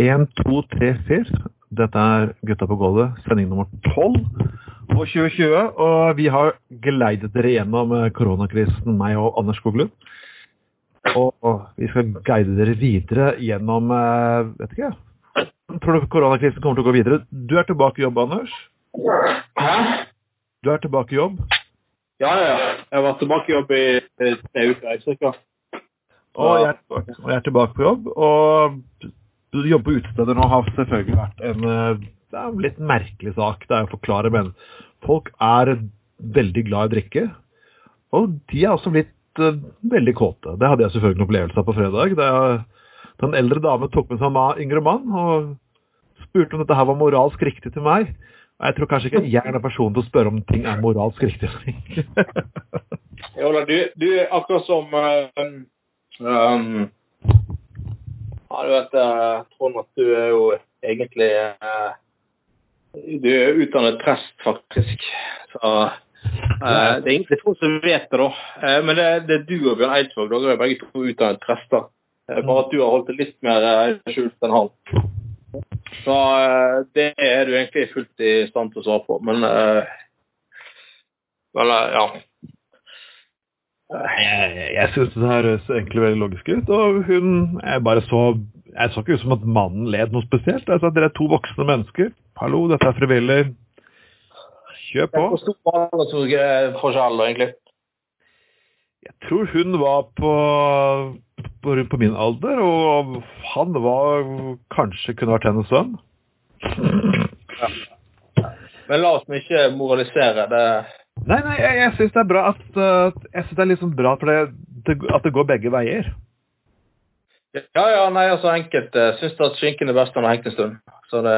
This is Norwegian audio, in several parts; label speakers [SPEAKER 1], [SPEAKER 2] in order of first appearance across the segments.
[SPEAKER 1] En, to, tre, fire. Dette er Gutta på gulvet, sending nummer tolv på 2020. Og vi har geleidet dere gjennom eh, koronakrisen, meg og Anders Skoglund. Og vi skal guide dere videre gjennom eh, Vet ikke. Jeg tror du koronakrisen kommer til å gå videre? Du er tilbake i jobb, Anders?
[SPEAKER 2] Hæ?
[SPEAKER 1] Du er tilbake i jobb?
[SPEAKER 2] Ja, ja. Jeg var tilbake i jobb i i tre uker. Cirka.
[SPEAKER 1] Og og jeg er tilbake på jobb. Og du jobber på utesteder nå har selvfølgelig vært en eh, det en litt merkelig sak. Det er å forklare, men folk er veldig glad i drikke. Og de er også blitt uh, veldig kåte. Det hadde jeg selvfølgelig en opplevelse av på fredag. Da en eldre dame tok med seg en yngre mann og spurte om dette her var moralsk riktig til meg. Og jeg tror kanskje ikke jeg er den personen til å spørre om ting er moralsk riktig.
[SPEAKER 2] Jola, du, du akkurat som um, um, Ja, du vet, eh, Trond, at du er jo egentlig eh, Du er utdannet prest, faktisk. Så eh, Det er egentlig Trond som vet det, da. Eh, men det, det er du og Bjørn Eidsvåg. Dere er begge to utdannet prester. Eh, bare at du har holdt det litt mer eh, skjult enn han. Så det er du egentlig fullt i stand til å svare på. Men eh, Vel, eh, ja.
[SPEAKER 1] Jeg, jeg syns det høres egentlig veldig logisk ut. Og hun Jeg bare så Jeg så ikke ut som at mannen led noe spesielt. Jeg sa at dere er to voksne mennesker. Hallo, dette er frivillig. Kjør på.
[SPEAKER 2] Hvor stor var aldersforskjellen, egentlig?
[SPEAKER 1] Jeg tror hun var på, på, på min alder, og han var kanskje kunne vært hennes sønn.
[SPEAKER 2] Men la oss ikke moralisere. Det,
[SPEAKER 1] Nei, nei, jeg, jeg syns det er bra at uh, Jeg synes det er liksom bra det, at det går begge veier.
[SPEAKER 2] ja, ja, nei, altså enkelte syns at skinken er best når den har hengt en stund. Så det,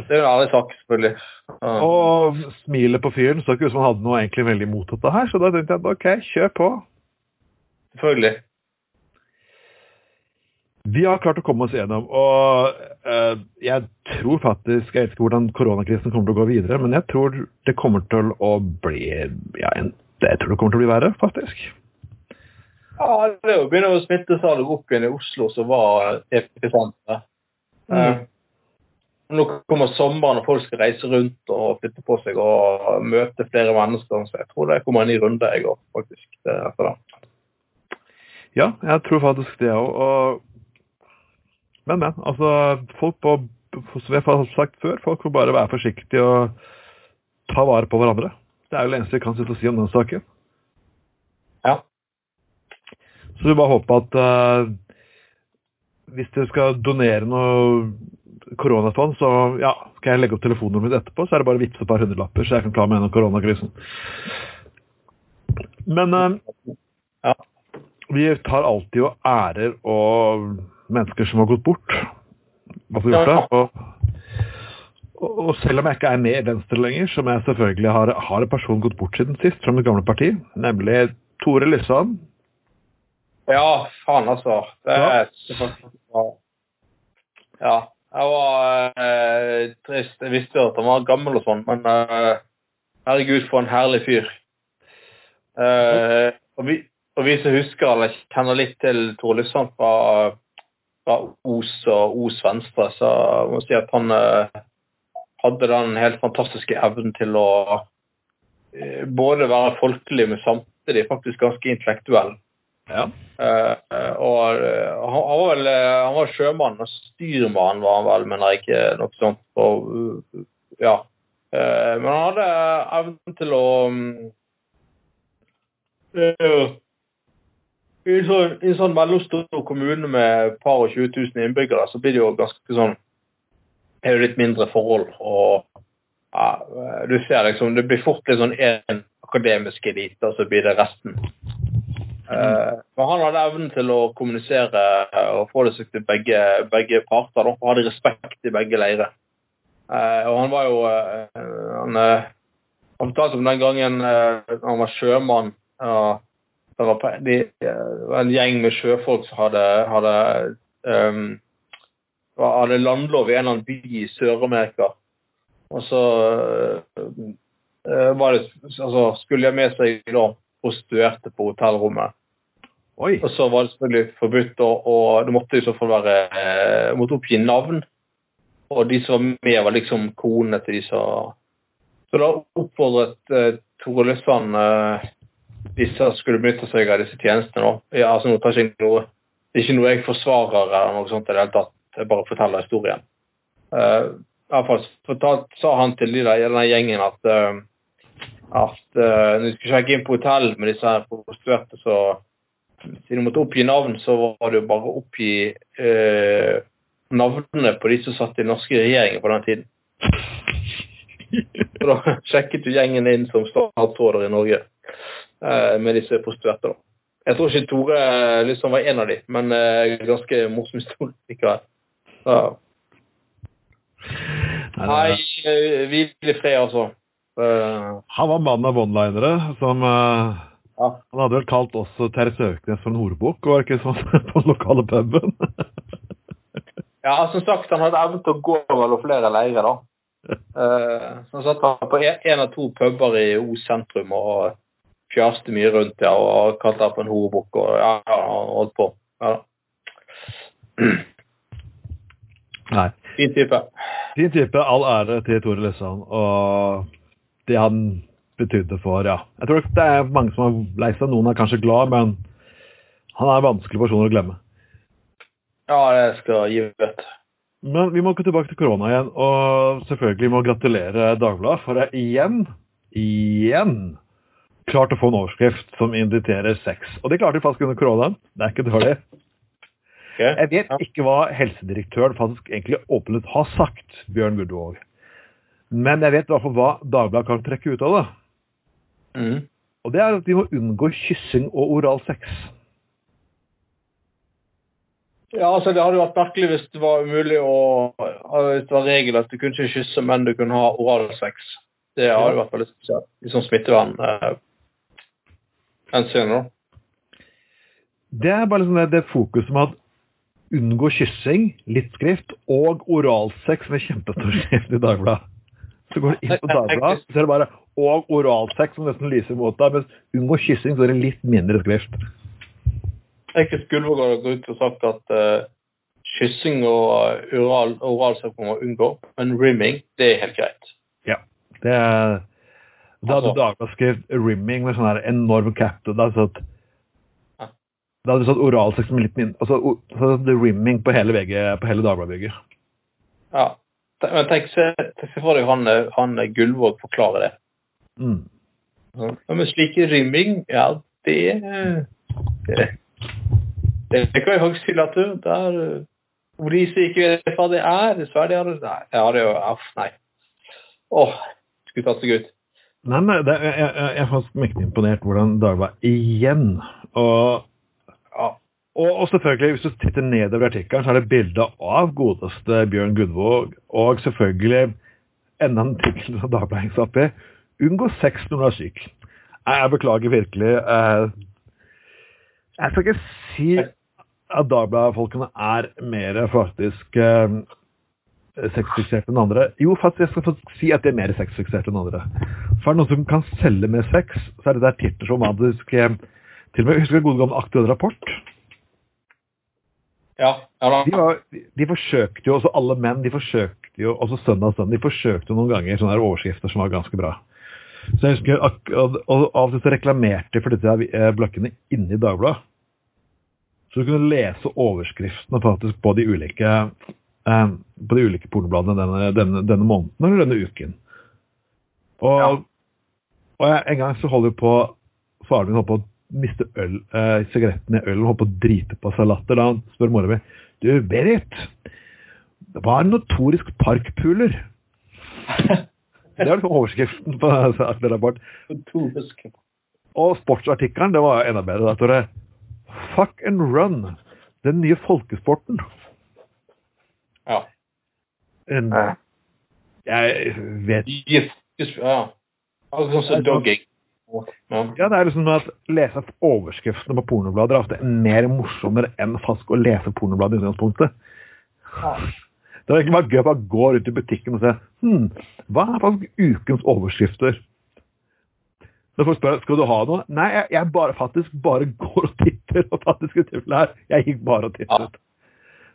[SPEAKER 2] det er jo en ærlig sak, selvfølgelig. Ja.
[SPEAKER 1] Og smilet på fyren så ikke ut som han hadde noe egentlig veldig imot dette her, så da tenkte jeg at OK, kjør på.
[SPEAKER 2] Selvfølgelig.
[SPEAKER 1] Vi har klart å komme oss gjennom, og uh, jeg tror faktisk Jeg vet ikke hvordan koronakrisen kommer til å gå videre, men jeg tror det kommer til å bli ja, en, Jeg tror det kommer til å bli verre, faktisk.
[SPEAKER 2] Ja, det er jo begynner å smitte seg opp igjen i Oslo, som var episenteret.
[SPEAKER 1] Mm.
[SPEAKER 2] Nå kommer sommeren, og folk skal reise rundt og flytte på seg og møte flere mennesker. Så jeg tror det kommer en ny runde jeg går, faktisk. Det er etter det.
[SPEAKER 1] Ja, jeg tror faktisk det òg. Men, men. Altså, folk på Som jeg har sagt før, folk må bare være forsiktige og ta vare på hverandre. Det er jo det eneste jeg kan sitte og si om den saken.
[SPEAKER 2] Ja.
[SPEAKER 1] Så vi bare håper at uh, hvis dere skal donere noe koronafond, så ja, skal jeg legge opp telefonnummeret mitt etterpå, så er det bare å vippse et par hundrelapper, så jeg kan klare meg gjennom koronakrisen. Men uh,
[SPEAKER 2] Ja.
[SPEAKER 1] vi tar alltid og ærer og mennesker som har gått bort. Altså gjort det? Og, og, og selv om jeg ikke er med i Venstre lenger, som jeg selvfølgelig har, har en person gått bort siden sist fra mitt gamle parti, nemlig Tore Lysand.
[SPEAKER 2] Ja, faen altså. Det er ja. ja. Jeg var eh, trist. Jeg visste jo at han var gammel og sånn, men eh, herregud, for en herlig fyr. Eh, og, vi, og vi som husker eller kjenner litt til Tore Lysand fra, fra Os og Os Venstre, så må jeg si at han eh, hadde den helt fantastiske evnen til å eh, både være folkelig, men samtidig faktisk ganske intellektuell.
[SPEAKER 1] Ja.
[SPEAKER 2] Eh, og han, var vel han var sjømann, og styrmann var han vel, mener jeg ikke noe sånt. Og, uh, ja. Men han hadde evnen til å eh, I en sånn, sånn mellomstor kommune med par og 20 000 innbyggere, så blir det jo ganske sånn er det litt mindre forhold. og ja, eh, du ser liksom, Det blir fort litt sånn én akademisk elite, og så blir det resten. Eh, men han hadde evnen til å kommunisere eh, og få det seg til begge, begge parter. Og hadde respekt i begge leirer. Og han var jo eh, han, han fortalte om den gangen han var sjømann. på- de, eh, det en gjeng med sjøfolk som hadde, hadde, um, hadde landlov i en eller annen by i Sør-Amerika. Og så uh, var det, altså, skulle jeg med seg da, prostituerte på hotellrommet.
[SPEAKER 1] Oi.
[SPEAKER 2] Og så var det selvfølgelig forbudt, og, og det måtte i så fall være eh, måtte oppgi navn. Og de som var med, var liksom konene til de som Så da oppfordret uh, Tore Lysand eh, disse skulle benytte seg av disse tjenestene. nå. Ja, altså, nå tar jeg noe, det er ikke noe jeg forsvarer eller noe sånt i det hele tatt. Jeg bare forteller historien. Uh, i hvert fall fortalt, sa han til de der, denne gjengen at uh, at uh, når de skulle sjekke inn på hotell med disse her prostituerte, så siden de måtte oppgi navn, så var det jo bare å oppgi uh, navnene på de som satt i den norske regjeringen på den tiden. Så da sjekket jo gjengen inn som statsråder i Norge med disse prostituerte. Jeg tror ikke Tore liksom var en av de, men ganske morsom historie likevel. Ja. Nei, hvil i fred, altså.
[SPEAKER 1] Han var mannen av one-linere som
[SPEAKER 2] ja.
[SPEAKER 1] Han hadde vel kalt oss Terje Søknes for en horebukk, var ikke sånn på den lokale puben?
[SPEAKER 2] ja, som sagt, han hadde evnen til å gå mellom flere leirer, da. Uh, så han satt på en av to puber i O sentrum og fjaste mye rundt ja, og kalte det for en horebukk og ja, han holdt på. Ja.
[SPEAKER 1] Nei.
[SPEAKER 2] Fin type.
[SPEAKER 1] Fin type. All ære til Tore Lysand og det han betydde for ja. Jeg tror det er mange som er lei seg. Noen er kanskje glad, men han er en vanskelig person å glemme.
[SPEAKER 2] Ja, det skal gi vett.
[SPEAKER 1] Men vi må gå tilbake til korona igjen, og selvfølgelig må gratulere Dagbladet for det igjen, igjen klart å få en overskrift som inviterer sex. Og det klarte de faktisk under koronaen. Det er ikke dårlig.
[SPEAKER 2] Okay.
[SPEAKER 1] Jeg vet ikke hva helsedirektøren faktisk egentlig åpnet har sagt, Bjørn Gudvåg. Men jeg vet i hvert fall hva Dagbladet kan trekke ut av det.
[SPEAKER 2] Mm.
[SPEAKER 1] Og det er at de må unngå kyssing og oral sex.
[SPEAKER 2] Ja, altså Det hadde vært merkelig hvis det var umulig å Hvis det var regel at du kunne ikke kysse, men du kunne ha oralsex. Det hadde vært veldig spesielt. I sånn smittevern eh, senere?
[SPEAKER 1] Det er bare liksom det, det fokuset med at unngå kyssing, litt skrift, og oralsex med kjempestor skrift i Dagbladet. Så går du inn på Dagbladet, så er det bare 'og oralsex' som nesten lyser mot deg, mens 'unngå kyssing' så er det litt mindre skrift.
[SPEAKER 2] Eikes Gullvåg har gått ut og sagt at uh, kyssing og oral, oralsex må man unngå, men rimming, det er helt greit.
[SPEAKER 1] Ja. Det er, da hadde
[SPEAKER 2] Altså-
[SPEAKER 1] Dagbladet skrevet 'rimming' med sånn enorm cap. Da hadde
[SPEAKER 2] satt,
[SPEAKER 1] da hadde stått oralsex med litt min... Altså det rimming på hele, VG, på hele Dagbladet-bygget.
[SPEAKER 2] Ja. Men tenk, se, for deg han, han Gullvåg forklare det.
[SPEAKER 1] Mm.
[SPEAKER 2] Ja, men slik rimming, ja, det det Det, kan jeg faktisk tillate. Det er eh, Hvor de som ikke vet hva det er, dessverre det har det Nei, ja, det er jo Aff, nei. Åh, skulle tatt seg ut.
[SPEAKER 1] Nei, nei, det, jeg, jeg, jeg faktisk mektig imponert hvordan Dagbladet igjen og, ja, og, og selvfølgelig, hvis du titter nedover i artikkelen, så er det bilde av godeste Bjørn Gudvåg, og selvfølgelig enda en tittel som Dagbladet henger seg opp i. Unngå sex når du er syk. Jeg, jeg beklager virkelig. eh, jeg skal ikke si at Dagbladet-folkene er mer faktisk eh, sexfiksert enn andre. Jo, faktisk, jeg skal faktisk si at de er mer sexfiksert enn andre. For er det noen som kan selge med sex, så er det der titler som magisk eh, Til og med, husker du gode gamle Aktuell Rapport?
[SPEAKER 2] Ja, ja da.
[SPEAKER 1] De, var, de, de forsøkte jo, også alle menn, de forsøkte jo, også søndag søndag, de forsøkte jo noen ganger sånne her overskrifter som var ganske bra. Så jeg husker, og, og av og til så reklamerte for disse eh, blokkene inne i Dagbladet. Så du kunne lese overskriftene faktisk på de ulike eh, på de ulike pornobladene denne, denne, denne måneden eller denne uken. Og,
[SPEAKER 2] Ja.
[SPEAKER 1] og jeg, en gang så holder vi på Faren min holdt på å miste øl, eh, sigaretten i ølen, holdt på å drite på seg latter. Da han spør mora mi Du, Berit, hva er notorisk parkpuler? Det er liksom overskriften på Aktuell Rapport.
[SPEAKER 2] Notorisk.
[SPEAKER 1] Og sportsartikkelen, det var enda bedre. Da står det Fuck and run. Den nye folkesporten.
[SPEAKER 2] Ja.
[SPEAKER 1] En, jeg vet
[SPEAKER 2] yes, yes, ja. Altså sånn som dogging. Ja.
[SPEAKER 1] Det er liksom at lese overskriftene på pornoblader er ofte mer morsommere enn faktisk å lese pornoblader i utgangspunktet.
[SPEAKER 2] Ja.
[SPEAKER 1] Det er egentlig bare gøy å bare gå ut i butikken og se hm, hva er faktisk ukens overskrifter. Når folk spør skal du ha noe. Nei, jeg, jeg bare faktisk bare går og titter. og faktisk her. Jeg gikk bare og tittet.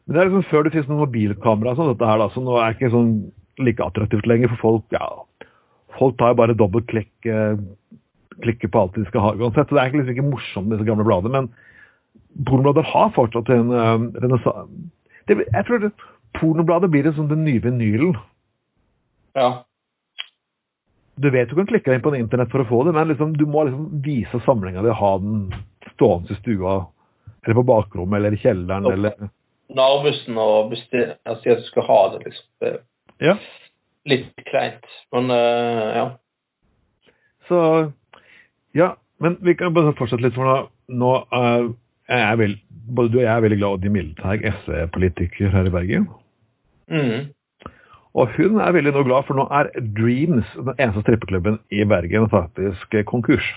[SPEAKER 1] Men det er liksom før det finnes noen mobilkamera sånn, dette her da, så nå er det ikke sånn like attraktivt lenger for folk. Ja, folk tar jo bare dobbeltklikk, eh, klikker på alt de skal ha uansett. Så det er ikke liksom ikke morsomt med disse gamle bladene, men pornoblader har fortsatt en uh, renessanse. Jeg tror det, pornobladet blir liksom som den nye vinylen.
[SPEAKER 2] Ja.
[SPEAKER 1] Du vet du kan klikke deg inn på en internett for å få det, men liksom, du må liksom vise samlinga di og ha den stående i stua, eller på bakrommet, eller i kjelleren, eller
[SPEAKER 2] Narvesen og bestille, si at du skal ha det, liksom. Det er
[SPEAKER 1] Ja.
[SPEAKER 2] litt kleint. Men uh, ja.
[SPEAKER 1] Så Ja, men vi kan bare fortsette litt, for nå, nå er jeg er vel, både du og jeg er veldig glad i Oddny Mildeteig, SV-politiker her i Bergen.
[SPEAKER 2] Mm.
[SPEAKER 1] Og hun er veldig nå glad, for nå er Dreams, den eneste strippeklubben i Bergen, faktisk konkurs.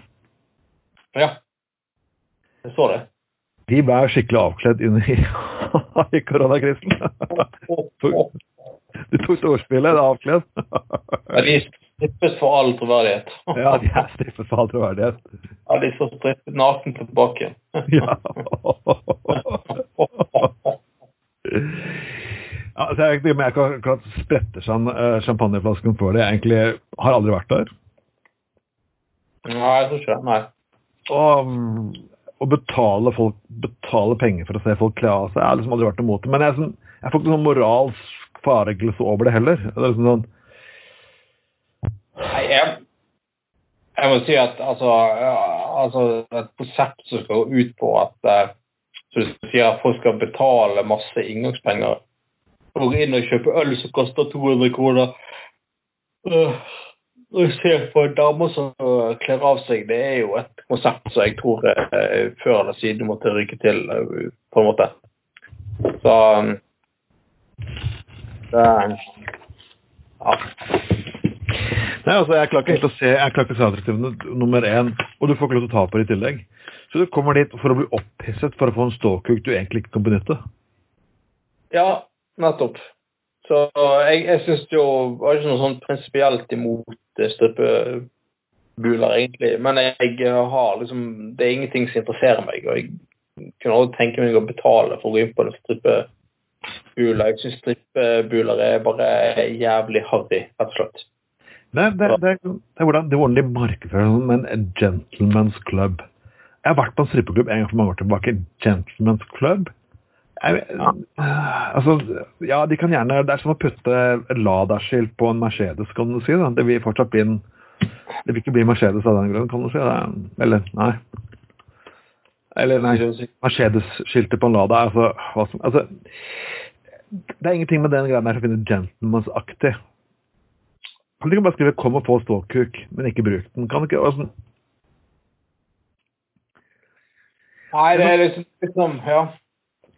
[SPEAKER 2] Ja. Jeg så det.
[SPEAKER 1] De ble skikkelig avkledd under i, koronakrisen. Du tok storspillet, det er avkledd.
[SPEAKER 2] Ja, de strippes for all troverdighet.
[SPEAKER 1] Ja, de er strippet for all troverdighet.
[SPEAKER 2] Ja, de står strippet naken tilbake.
[SPEAKER 1] Ja. Ja, så jeg, men jeg kan klart sprette eh, champagneflasken for det. Jeg egentlig har aldri vært der.
[SPEAKER 2] Nei, jeg tror ikke det. Nei.
[SPEAKER 1] Og mm, å betale folk betale penger for å se folk kle av seg, jeg har liksom aldri vært imot det. Men jeg, sånn, jeg får ikke noen moralsk fareglelse over det heller. Det er liksom sånn
[SPEAKER 2] Nei, jeg, jeg må si at altså, altså et konsept som skal gå ut på at så du sier at folk skal betale masse inngangspenger for å gå inn og kjøpe øl som koster 200 kroner. Øh, Når jeg ser på damer som kler av seg, det er jo et konsept som jeg tror jeg før eller siden måtte ryke til, eh, på en måte. Så um, det, ja.
[SPEAKER 1] Nei, altså, jeg klarer ikke helt å se jeg klarer ikke å se attraktivene nummer én, og du får ikke lov til å ta på det i tillegg. Så du kommer dit for å bli opphisset for å få en ståkuk du egentlig ikke kan benytte.
[SPEAKER 2] Ja, nettopp. Så jeg, jeg syns jo Jeg var ikke noe sånn prinsipielt imot eh, strippebuler, egentlig. Men jeg har liksom Det er ingenting som interesserer meg. Og jeg kunne aldri tenke meg å betale for å gå inn på en strippebuler. Jeg syns strippebuler er bare jævlig harry, rett og slett.
[SPEAKER 1] Det, det, det, det er hvordan det hvordan de markedsfører det som en gentleman's club. Jeg har vært på en strippeklubb en gang for mange år tilbake. Gentleman's club. Jeg,
[SPEAKER 2] Ja.
[SPEAKER 1] altså, ja, de kan gjerne Det er som å putte Lada-skilt på en Mercedes, kan du si. Da. Det vil fortsatt bli en Det vil ikke bli Mercedes av den grunn, kan du si. Da. Eller nei. Eller nei. Mercedes-skiltet på en Lada altså, som, altså Det er ingenting med den greia der som finnes gentleman's-aktig. Kan du ikke bare skrive 'kom og få ståkuk', men ikke bruk den? Kan du ikke altså,
[SPEAKER 2] Nei, det er liksom, liksom Ja.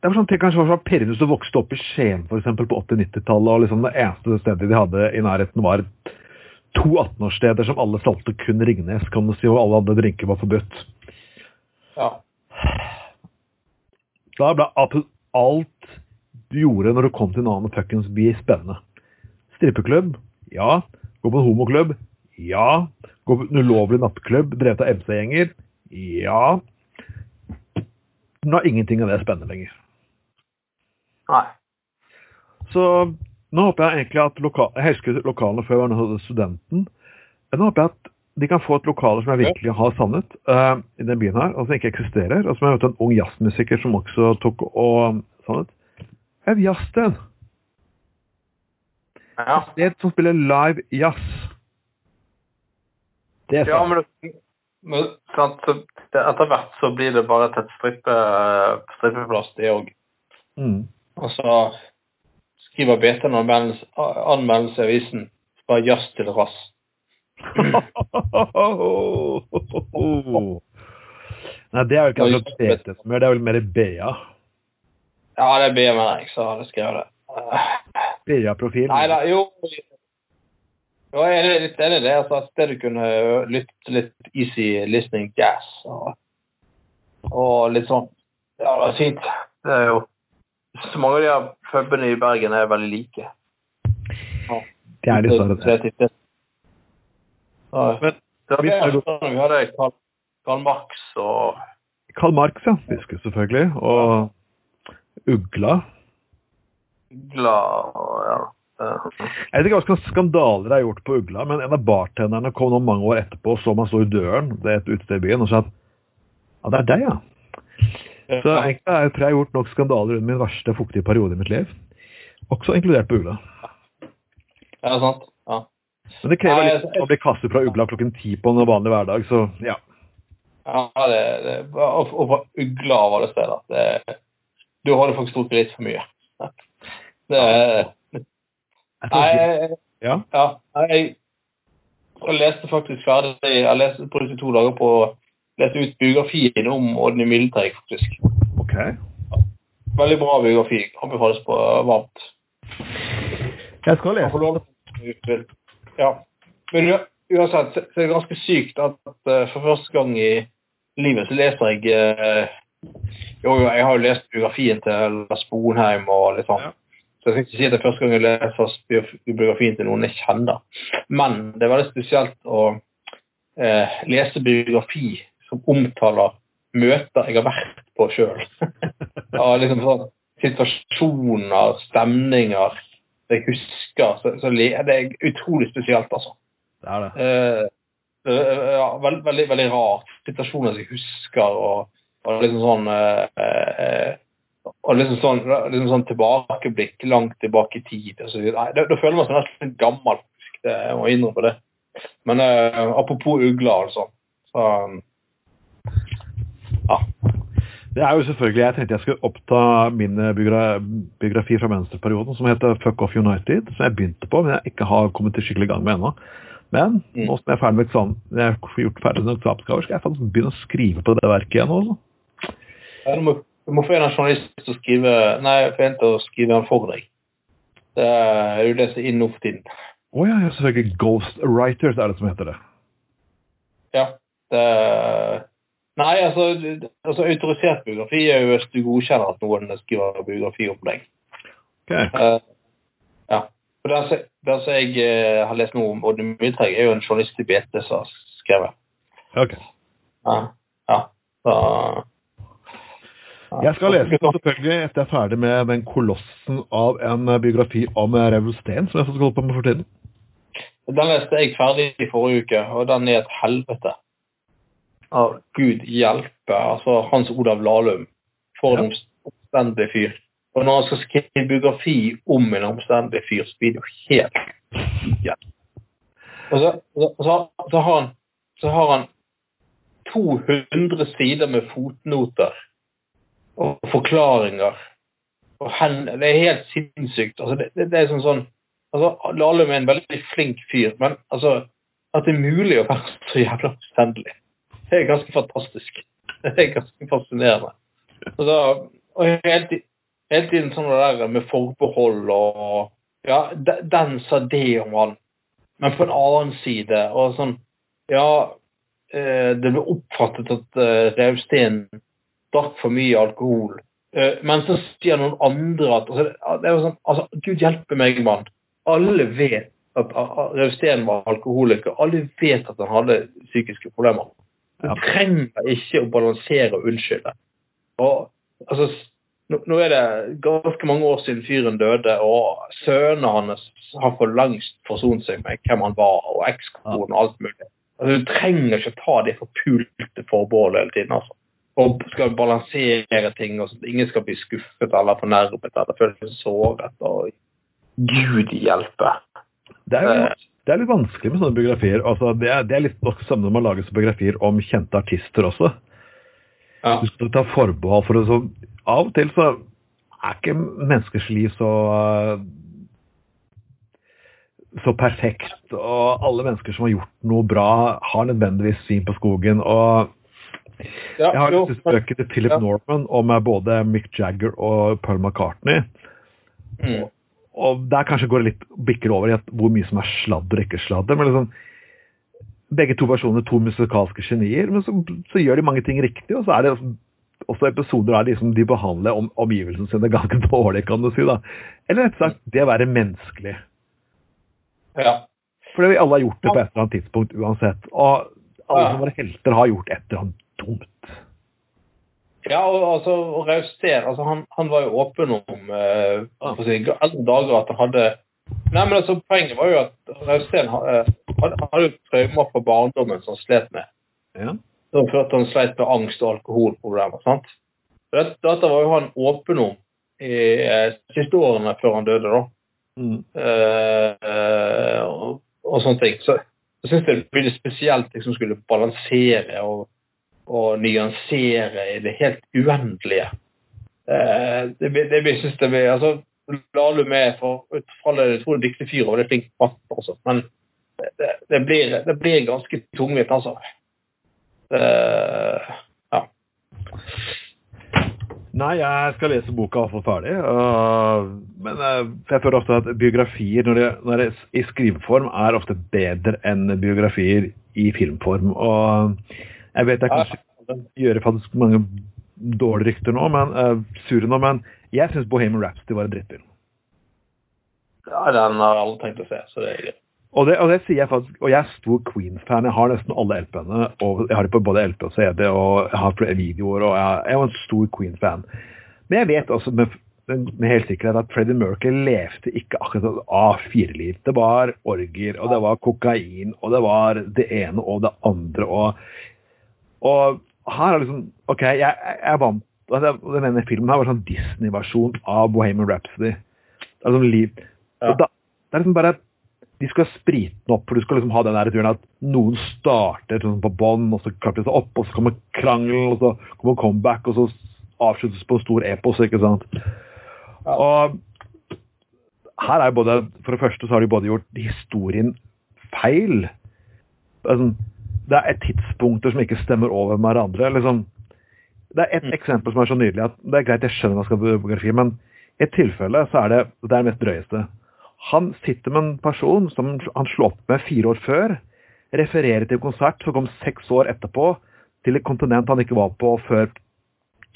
[SPEAKER 1] Det var sånn ting kanskje var så pirrende hvis du vokste opp i Skien for eksempel, på 80-90-tallet, og liksom det eneste stedet de hadde i nærheten var to 18-årssteder som alle solgte kun Ringnes, kan du si, og alle andre drinker var forbudt.
[SPEAKER 2] ja.
[SPEAKER 1] Da ble absolutt alt du gjorde når du kom til en annen fuckings by, spennende. Strippeklubb? Ja. Gå på en homoklubb? Ja. Gå på en ulovlig nattklubb drevet av MC-gjenger? Ja. Nå er ingenting av det spennende lenger.
[SPEAKER 2] Nei.
[SPEAKER 1] Så nå håper jeg egentlig at loka jeg husker lokalene før jeg var studenten. Nå håper jeg at de kan få et lokale som jeg virkelig har savnet uh, i den byen her, og som ikke eksisterer. Og som jeg møtte en ung jazzmusiker som også tok og savnet. Et jazzsted.
[SPEAKER 2] Ja.
[SPEAKER 1] Et sted som spiller live jazz. Det er
[SPEAKER 2] Ja, men, men sant, så det, etter hvert så blir det bare til et strippe, strippeplass, det òg.
[SPEAKER 1] Mm.
[SPEAKER 2] Og så skriver BT en anmeldelse, i avisen fra jazz til rass.
[SPEAKER 1] Nei, det er jo ikke akkurat BT-smør, det er vel mer BA.
[SPEAKER 2] Ja, det er BMR jeg har jeg skrevet det.
[SPEAKER 1] BA-profil.
[SPEAKER 2] Nei da, jo Jo, jeg er litt enig i det. Altså, et sted du kunne lytte litt easy listening jazz og, og litt sånn. Ja, det er fint. Det er jo Så mange av de her pubene i Bergen er veldig like. Ja.
[SPEAKER 1] Det er dessverre det.
[SPEAKER 2] det. Ja,
[SPEAKER 1] Men
[SPEAKER 2] det var sånn vi hadde Karl, Karl Marx og
[SPEAKER 1] Karl Marx, ja. Husker selvfølgelig. Og Ugla.
[SPEAKER 2] Ugla og ja.
[SPEAKER 1] Jeg vet ikke hva slags skandaler det er gjort på Ugla, men en av bartenderne kom noen mange år etterpå og så meg stå i døren ved et utested i byen og sa at ja, det er deg, ja. Så egentlig har jeg tror jeg har gjort nok skandaler under min verste fuktige periode i mitt liv. Også inkludert på Ugla.
[SPEAKER 2] Ja, sant. Ja.
[SPEAKER 1] Men det krever litt å bli kastet fra Ugla klokken ti på en vanlig hverdag, så ja.
[SPEAKER 2] Ja, det, det, og, og fra ugla av alle steder. Det, du hadde faktisk drukket litt for mye. Det, nei, jeg,
[SPEAKER 1] ja.
[SPEAKER 2] ja, jeg, jeg leste faktisk ferdig Jeg leste på disse to dager på leste ut biografien om Odny Mildeteig, faktisk.
[SPEAKER 1] Ok.
[SPEAKER 2] Veldig bra biografi. Anbefales på varmt.
[SPEAKER 1] Jeg skal lese.
[SPEAKER 2] Ja. Men uansett, så er det ganske sykt at, eh, for første gang i livet så leser jeg eh, Jo, jo, jeg har jo lest biografien til Lars Bonheim og litt sånn. Så jeg skal ikke si at det er første gang jeg leser biografien til noen jeg kjenner. Men det er veldig spesielt å eh, lese biografi som omtaler møter jeg har vært på sjøl. ja, liksom sånn situasjoner, stemninger jeg husker. Så, så det er utrolig spesielt, altså.
[SPEAKER 1] Det er det.
[SPEAKER 2] Eh, eh, ja, veld, veldig, veldig rart. Situasjoner som jeg husker, og, og liksom sånn eh, eh, og liksom sånn, liksom sånn tilbakeblikk langt tilbake i tid. og så videre. Nei, da, da føler man seg nesten gammel. Det, jeg må innrømme det. Men eh, apropos ugler, altså. Så, ja.
[SPEAKER 1] Det er jo selvfølgelig, Jeg tenkte jeg skulle oppta min eh, biogra biografi fra venstreperioden, som heter Fuck Off United, som jeg begynte på, men jeg ikke har kommet til skikkelig gang med ennå. Men
[SPEAKER 2] Mm.
[SPEAKER 1] nå som jeg er ferdig med eksamen, jeg har gjort ferdig med eksamensgaver, skal jeg faktisk begynne å skrive på det verket igjen. Også.
[SPEAKER 2] Ja, Du må, du må få en journalist til å skrive Nei, få en til å skrive den for deg. Det er jo det som er inn nå for tiden.
[SPEAKER 1] Å ja, ja, selvfølgelig. Ghost Writers er det som heter det.
[SPEAKER 2] Ja. Det, nei, altså, altså autorisert biografi er jo hvis du godkjenner at noen skriver biografi om deg.
[SPEAKER 1] Ok.
[SPEAKER 2] Uh, ja. Og det som jeg uh, har lest noe om Odd Miltreig, er jo en journalist i BT som har skrevet.
[SPEAKER 1] ok.
[SPEAKER 2] Ja. ja. Så.
[SPEAKER 1] Jeg skal lese den selvfølgelig etter jeg er ferdig med den kolossen av en biografi om Revel Steen, som jeg skal holde på med for tiden.
[SPEAKER 2] Den leste jeg ferdig i forrige uke, og den er et helvete. Ja, Gud hjelpe. Altså, Hans Olav Lahlum. For en omstendig fyr. Og når han skal skrive biografi om en omstendig fyr, så blir det jo helt ja. Og så, så, så, så, har han, så har han 200 sider med fotnoter og forklaringer. Og hen, det er helt sinnssykt. Altså, det, det, det er sånn sånn altså, Lahlum er en veldig flink fyr, men altså, at det er mulig å være så jævla omstendelig, det er ganske fantastisk. Det er ganske fascinerende. Og hele, ti- hele tiden sånn det der med forbehold og Ja, den sa det om han, men på en annen side og sånn Ja, eh, det ble oppfattet at eh, Rausten drakk for mye alkohol. Eh, men så sier noen andre at altså, det- er sånn, altså, Gud hjelpe meg, mann. Alle vet at Rausten var alkoholiker. Alle vet at han hadde psykiske problemer. Du trenger ikke å balansere og unnskylde. Og, altså, nå, nå er det ganske mange år siden fyren døde, og sønnene hans har for langst forsont seg med hvem han var, og ekskonen og alt mulig. Altså, du trenger ikke ta det forpulte forbeholdet hele tiden. altså. Og skal balansere ting, og sånt. ingen skal bli skuffet eller fornærmet eller føle seg såret. og Gud hjelpe.
[SPEAKER 1] Det er, jo, det er litt vanskelig med sånne biografier. Altså, det, er, det er litt samme når man lager biografier om kjente artister også.
[SPEAKER 2] Ja.
[SPEAKER 1] Du skal ta forbehold for det. Så av og til så er ikke menneskers liv så så perfekt, og alle mennesker som har gjort noe bra, har nødvendigvis svin på skogen. og
[SPEAKER 2] Ja,
[SPEAKER 1] Jeg har lest bøker til Philip. Norman om eh, både Mick Jagger og Paul McCartney.
[SPEAKER 2] mm.
[SPEAKER 1] Og der kanskje går det litt bikker over i hvor mye som er sladder og ikke sladder. men liksom Begge to personer, to musikalske genier, men så, så gjør de mange ting riktig. Og så er det også episoder der liksom de behandler om, omgivelsene sine ganske dårlig, kan du si. da. Eller rett og slett det å være menneskelig.
[SPEAKER 2] ja.
[SPEAKER 1] Fordi vi alle har gjort det på et eller annet tidspunkt uansett. Og alle
[SPEAKER 2] Ja.
[SPEAKER 1] som våre helter har gjort et eller annet dumt.
[SPEAKER 2] Ja, og altså, og Rausten altså, han, han, var jo åpen om eh, si, alle dager at han hadde Nei, men altså, Poenget var jo at Rausten hadde, hadde jo traumer fra barndommen som han slet med.
[SPEAKER 1] Ja.
[SPEAKER 2] Som førte han sleit med angst og alkoholproblemer. sant? Dette, dette var jo han åpen om i eh, siste årene før han døde, da.
[SPEAKER 1] Mm.
[SPEAKER 2] Eh, og, og, sånne ting. Så jeg syns det blir litt spesielt liksom skulle balansere og, og nyansere i det helt uendelige. Eh, det, det, synes det blir, altså, Lahlum med for utfallet er dyktig fyr og det er flink forfatter også, men det, det, blir, det blir ganske tungvint, altså. Eh, ja.
[SPEAKER 1] Nei, jeg skal lese boka iallfall ferdig. Uh, men uh, jeg føler ofte at biografier når det, når det, i skriveform er ofte bedre enn biografier i filmform. Og jeg vet jeg kanskje gjør faktisk mange dårlige rykter nå, men uh, sure nå, men jeg syns Bohemian Rhapsody var en drittfilm.
[SPEAKER 2] Ja, den har alle tenkt å se, så det er greit.
[SPEAKER 1] Og det, og det, sier jeg faktisk, og jeg er stor Queens-fan. Jeg har nesten alle LP-ene. og Jeg har det på både LP og CD, og jeg har videoer. og Jeg, jeg er en stor Queen-fan. Men jeg vet også med, med, helt sikkerhet at Freddie Mercury levde ikke akkurat et A4-liv. Det var orger, og det var kokain, og det var det ene og det andre. Og, og her er liksom OK, jeg, jeg er vant det, Denne filmen her var sånn Disney-versjon av Bohemian Rhapsody. Det er, liksom liv. Ja. Da, det er liksom bare de skal sprite den opp, for du skal liksom ha den der turen at noen starter sånn på bånn, og så klapper de seg opp, og så kommer krangel, og så kommer comeback, og så avsluttes på en stor epos, ikke sant. Ja. Og her er både For det første så har de både gjort historien feil. Altså, det er tidspunkter som ikke stemmer over med hverandre. Liksom. Det er et mm. eksempel som er så nydelig at det er greit, jeg skjønner hva skal biografi, men i et tilfelle så er det det er det mest drøyeste. Han sitter med en person som han slo opp med fire år før, refererer til en konsert som kom seks år etterpå, til et kontinent han ikke var på før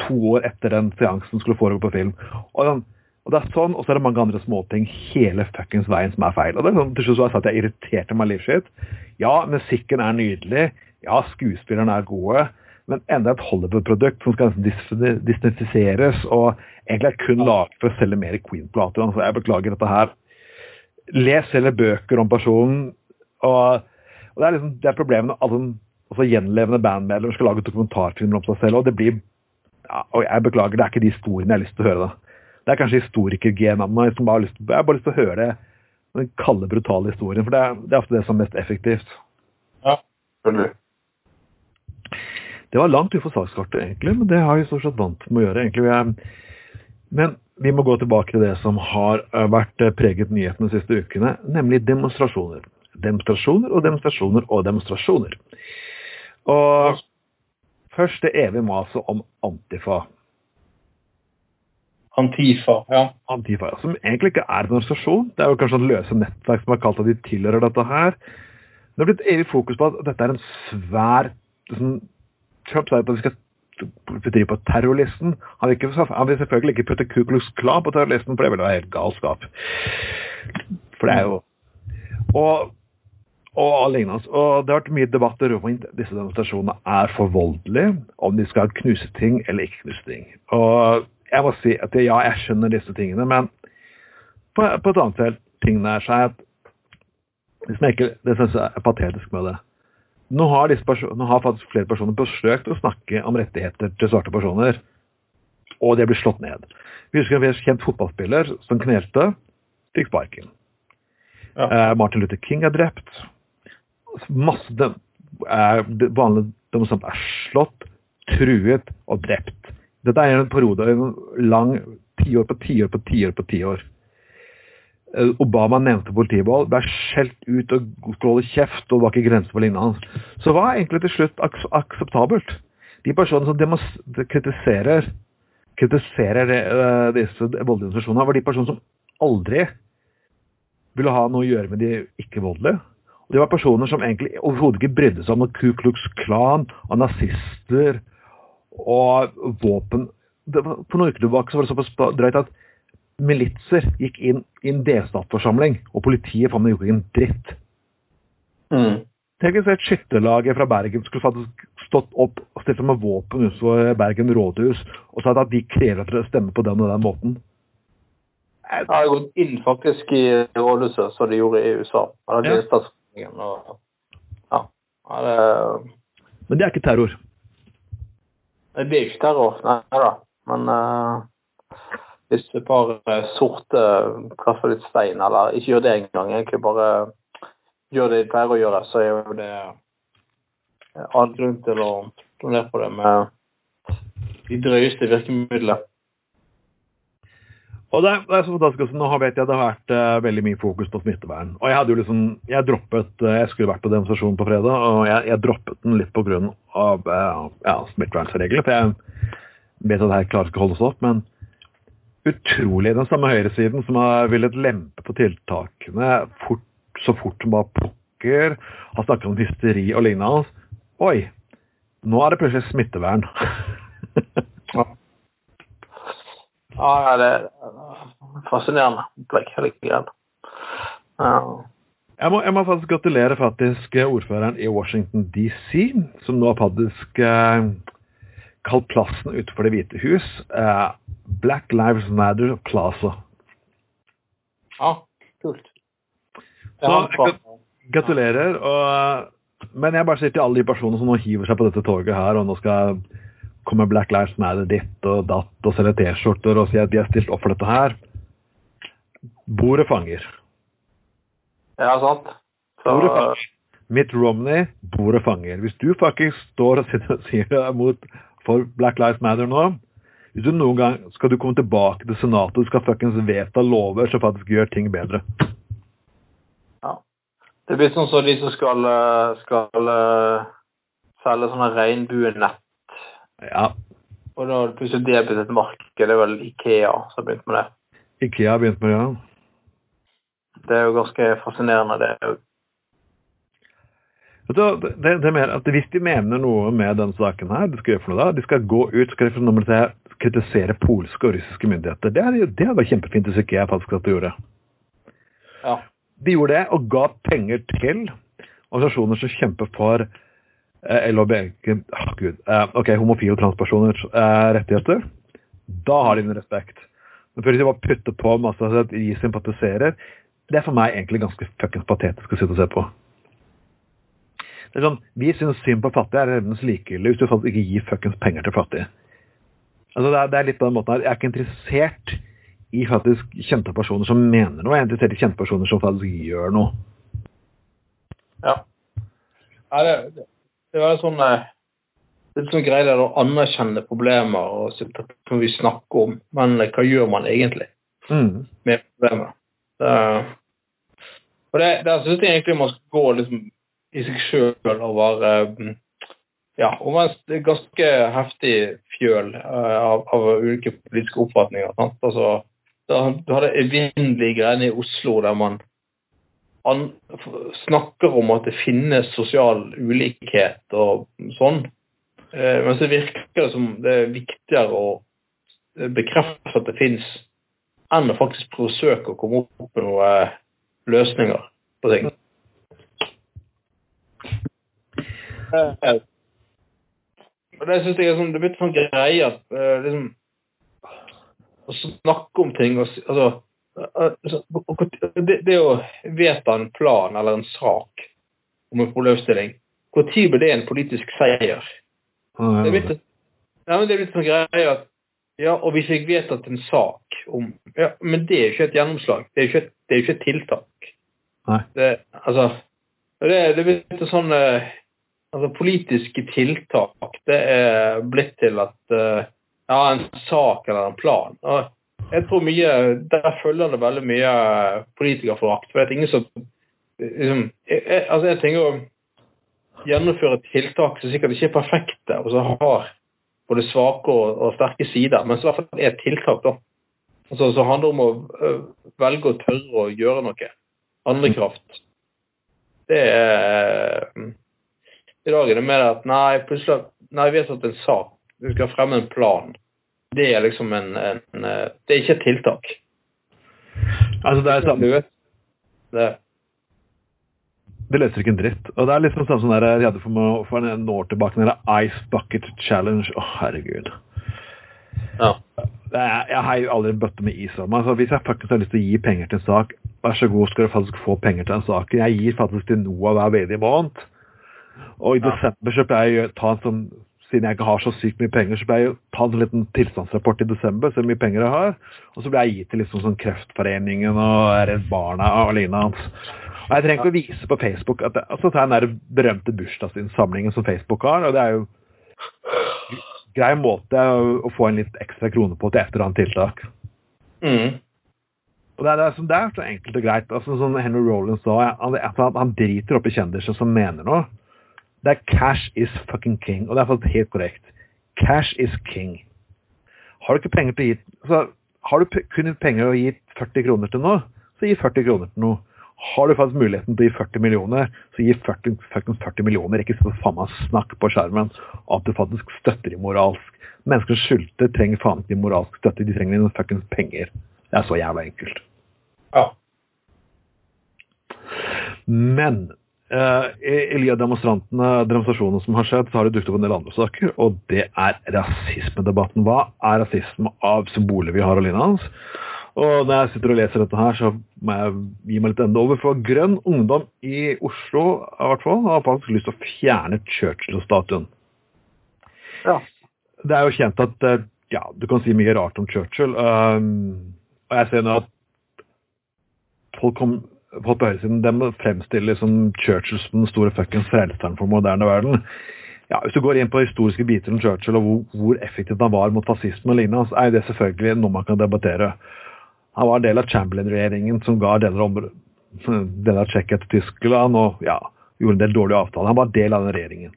[SPEAKER 1] to år etter den seansen skulle foregå på film. Og, og det er sånn, og så er det mange andre småting hele fuckings veien som er feil. Og det er sånn, Til slutt så har jeg sagt at jeg irriterte meg livskitt. Ja, musikken er nydelig. Ja, skuespillerne er gode. Men enda et Hollywood-produkt som skal distansiseres og egentlig er kun laget for å selge mer Queen-plater. Altså, jeg beklager dette her les heller bøker om personen. Og, og det er liksom det er problemet når alle altså gjenlevende bandmedlemmer skal lage dokumentarfilmer om seg selv. og det blir ja, og Jeg beklager, det er ikke de historiene jeg har lyst til å høre. da. Det er kanskje historikergenet meg som bare har lyst jeg har bare lyst til å høre det, den kalde, brutale historien. For det er, det er ofte det som er mest effektivt.
[SPEAKER 2] Ja, selvfølgelig.
[SPEAKER 1] Det var langt utenfor sakskartet, egentlig, men det har vi stort sett vant med å gjøre. egentlig. Men vi må gå tilbake til det som har eh, vært eh, preget nyhetene de siste ukene, nemlig demonstrasjoner. Demonstrasjoner og demonstrasjoner og demonstrasjoner. Og først det evige maset om Antifa.
[SPEAKER 2] Antifa, ja.
[SPEAKER 1] Antifa, Som egentlig ikke er en organisasjon. Det er jo kanskje en løse nettverk som har kalt at de tilhører dette her. Det har blitt evig fokus på at dette er en svær liksom, Trump sier at vi skal bedrive på terrorlisten. Han vil, ikke, han vil, selvfølgelig ikke putte Ku Klux Klan på terrorlisten, for det ville være helt galskap. For det er jo Og, og lignende. Og det har vært mye debatter om disse demonstrasjonene er for voldelige, om de skal knuse ting eller ikke knuse ting. Og jeg må si at ja, jeg skjønner disse tingene, men på, på et annet felt tingene er er at det det som er patetisk med det, nå har, nå har, faktisk flere personer forsøkt å snakke om rettigheter til svarte personer, og det blir slått ned. Vi husker en kjent fotballspiller som knelte, fikk sparken. Ja. Eh, Martin Luther King er drept. Masse de, eh, vanlige demonstranter er slått, truet og drept. Dette er en periode, en lang tiår på tiår på tiår på tiår. Eh, Obama nevnte politivold, ble skjelt ut og skålet kjeft, og det var ikke grenser for lignende hans. Så hva er egentlig til slutt ak akseptabelt? De personene som kritiserer, kritiserer uh, disse voldelige organisasjonene, var de personene som aldri ville ha noe å gjøre med de ikke-voldelige. Og Det var personer som egentlig overhodet ikke brydde seg om Ku Klux Klan og nazister og våpen. Var, for noen uker tilbake så var det såpass drøyt at militser gikk inn i en delstatsforsamling, og politiet fant gjorde ikke en dritt.
[SPEAKER 2] Mm.
[SPEAKER 1] Tenk hvis et skytterlag fra Bergen skulle faktisk stått opp og stilt seg med våpen utenfor Bergen rådhus og sagt at de krever at dere stemmer på den og den måten.
[SPEAKER 2] det har gått inn faktisk i rådhuset, som de gjorde i USA. Ja. Og, ja. ja det,
[SPEAKER 1] Men det er ikke terror?
[SPEAKER 2] Det blir ikke terror, nei da. Men uh, hvis et par sorte kaster litt stein, eller ikke gjør det engang, egentlig bare gjør det de pleier å gjøre, så er jo det all grunn til å slå på det med de drøyeste virkemidlene.
[SPEAKER 1] Og det, det, er så fantastisk Nå vet jeg det har vært uh, veldig mye fokus på smittevern. Og jeg hadde jo liksom, jeg droppet uh, Jeg skulle vært på demonstrasjon på fredag, og jeg, jeg droppet den litt pga. Uh, ja, smittevernreglene. For jeg vet at det her klarer ikke å holdes opp. Men utrolig den samme høyresiden som har villet lempe på tiltakene fort så fort som bare pokker. Har snakket om hysteri og lignende. Oi, nå er det plutselig smittevern.
[SPEAKER 2] ja. det er fascinerende opplegg. Ja.
[SPEAKER 1] Jeg må, jeg må, faktisk gratulere faktisk ordføreren i Washington DC, som nå har faktisk eh, kalt plassen utenfor Det hvite hus eh, Black Lives Matter Plaza.
[SPEAKER 2] Ja, kult.
[SPEAKER 1] Så gratulerer. Og, men jeg bare sier til alle de personene som nå hiver seg på dette toget her, og nå skal komme Black Lives Matter ditt og datt og selger T-skjorter og sier at de har stilt opp for dette her. Bordet fanger.
[SPEAKER 2] Ja, sant.
[SPEAKER 1] Så... Bordet fanger. Mitt Romney, bordet fanger. Hvis du faktisk står og sier deg mot for Black Lives Matter nå, hvis du noen gang skal du komme tilbake til Senatet og skal fuckings vedta lover som faktisk gjør ting bedre. Ja.
[SPEAKER 2] Det blir sånn som de som skal, eh, skal uh, selge sånne regnbuenett.
[SPEAKER 1] Ja.
[SPEAKER 2] Og da plutselig det blitt et marked. Det er vel Ikea som har begynt med det.
[SPEAKER 1] Ikea har begynt med det, ja.
[SPEAKER 2] Det er jo ganske fascinerende, det òg.
[SPEAKER 1] Det, det, er mer at Hvis de mener noe med denne saken her, de skal gjøre for noe da, de skal gå ut skal de kritisere polske og russiske myndigheter. Det hadde det vært kjempefint hvis ikke jeg faktisk hadde gjort det.
[SPEAKER 2] Ja.
[SPEAKER 1] De gjorde det og ga penger til organisasjoner som kjemper for eh, LHBG oh, Gud, eh, ok, homofile og transpersoners eh, rettigheter. Da har de en respekt. Men før de bare putter på masse at de sympatiserer, det er for meg egentlig ganske fuckings patetisk å sitte og se på. Det er sånn, Vi syns synd på fattige er nærmest likegyldig hvis du faktisk ikke gir fuckings penger til fattige. Altså, det er, det er litt på den måten her. Jeg er ikke interessert i faktisk kjente personer som mener noe. Jeg er interessert i kjente personer som faktisk gjør noe.
[SPEAKER 2] Ja. Er det, det, det var sånn eh, litt sånn greie å anerkjenne problemer og som vi snakker om, men hva gjør man egentlig
[SPEAKER 1] mm.
[SPEAKER 2] med problemer? Det, og det, der syns jeg egentlig man skal gå liksom i seg sjøl og være mm, ja, en ganske heftig fjøl av, av, ulike politiske oppfatninger. Sant? Altså, du hadde evinnelige greiene i Oslo der man snakker om at det finnes sosial ulikhet og sånn. Eh, men så virker det som det er viktigere å bekrefte at det finnes, enn å faktisk forsøke å komme opp med noen eh, løsninger på ting. Eh, og det synes jeg er sånn, det er blitt sånn greie at liksom, å snakke om ting og, altså det, det, å vedta en plan eller en sak om en problemstilling, når blir det en politisk seier? Det er blitt, ja, det er blitt sånn greie at ja, og hvis jeg vedtatt en sak om ja, Men det er jo ikke et gjennomslag. Det er jo ikke det er ikke et tiltak.
[SPEAKER 1] Nei.
[SPEAKER 2] Det, altså, det, det er blitt sånn eh, altså, Politiske tiltak det er blitt til at uh, ja, en sak eller en plan. Og jeg tror mye, Der følger det veldig mye politikerforakt. For ingen som liksom, jeg, altså jeg tenker å gjennomføre tiltak som sikkert ikke er perfekte, og som har både svake og, og, sterke sider, men som i hvert fall er tiltak. da. Altså, så handler det om å velge å tørre å gjøre noe. Handlekraft. Det er I dag er det mer at nei, plutselig Nei, vi har satt en sak vi skal fremme en plan. Det er liksom en, en, Det er ikke et tiltak.
[SPEAKER 1] Altså, det er samme
[SPEAKER 2] det.
[SPEAKER 1] Det løser ikke en dritt. Og det er liksom sånn som der jeg hadde for, for en år tilbake, den Ice Bucket Challenge. Å, herregud.
[SPEAKER 2] Ja.
[SPEAKER 1] Jeg, jeg har jo aldri en bøtte med is om meg. Altså, hvis jeg faktisk har lyst til å gi penger til en sak, vær så god, skal du faktisk få penger til den saken. Jeg gir faktisk til Noah hver veldig måned. Og i
[SPEAKER 2] Ja.
[SPEAKER 1] desember så pleier jeg å ta en sånn siden jeg ikke har så sykt mye penger, så ble jeg jo tatt en sånn liten tilstandsrapport i desember, så mye penger jeg har. Og så ble jeg gitt til liksom sånn Kreftforeningen og Redd Barna og lignende. Og jeg trenger ikke å vise på Facebook at jeg, altså, den der berømte bursdagsinnsamlingen som Facebook har, og det er jo grei måte å, få en litt ekstra krone på til et eller annet tiltak.
[SPEAKER 2] Mm.
[SPEAKER 1] Og det er, det, er, så- det er så enkelt og greit. Altså, som Henry Rollins sa, han, han driter opp i kjendiser som mener noe. Det er cash is fucking king, og det er faktisk helt korrekt. Cash is king. Har du ikke penger til å gi altså, Har du kun penger å gi 40 kroner til noe, så gi 40 kroner til noe. Har du faktisk muligheten til å gi 40 millioner, så gi 40, 40 millioner. Ikke så faen meg snakk på skjermen at du faktisk støtter dem moralsk. Mennesker som sulter, trenger faen ikke moralsk støtte, de trenger dine fuckings penger. Det er så jævla enkelt.
[SPEAKER 2] Ja.
[SPEAKER 1] Men eh, i av demonstrantene, demonstrasjonene som har skjedd, så har det dukket opp en del andre saker, og det er rasismedebatten. Hva er rasisme av symboler vi har og lignende? Og når jeg sitter og leser dette her, så må jeg gi meg litt enda over. For Grønn Ungdom i Oslo i hvert fall, har faktisk lyst til å fjerne Churchill-statuen.
[SPEAKER 2] Ja.
[SPEAKER 1] Det er jo kjent at eh, ja, du kan si mye rart om Churchill. Um, og jeg ser nå at folk, kom, folk på høyresiden dem fremstiller liksom Churchill som den store fuckings frelseren for moderne verden. Ja, Hvis du går inn på historiske biter om Churchill og hvor, hvor effektivt han var mot fascismen, og lignende, så er det selvfølgelig noe man kan debattere. Han var en del av Chamberlain-regjeringen som ga deler av, deler av Tsjekkia til Tyskland og ja, gjorde en del dårlige avtaler. Han var del av den regjeringen.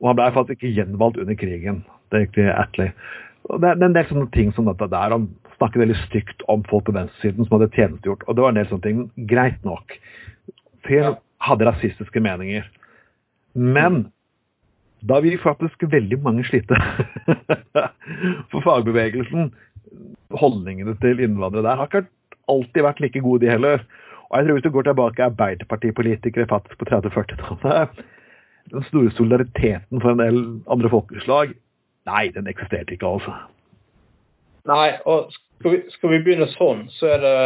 [SPEAKER 1] Og han ble faktisk ikke gjenvalgt under krigen. Det er riktig Attlee. Det er en del sånne ting som dette der. Han snakket veldig stygt om folk på venstresiden som hadde tjenestegjort. Og det var en del sånne ting. Greit nok. Fyren hadde rasistiske meninger. Men da vil faktisk veldig mange slite. For fagbevegelsen, holdningene til innvandrere der, har ikke alltid vært like gode, de heller. Og jeg tror hvis du går tilbake Arbeiderpartipolitikere faktisk på 30-40-tallet Den store solidariteten for en del andre folkeslag, nei, den eksisterte ikke, altså.
[SPEAKER 2] Nei, og skal vi, skal vi begynne sånn, så er det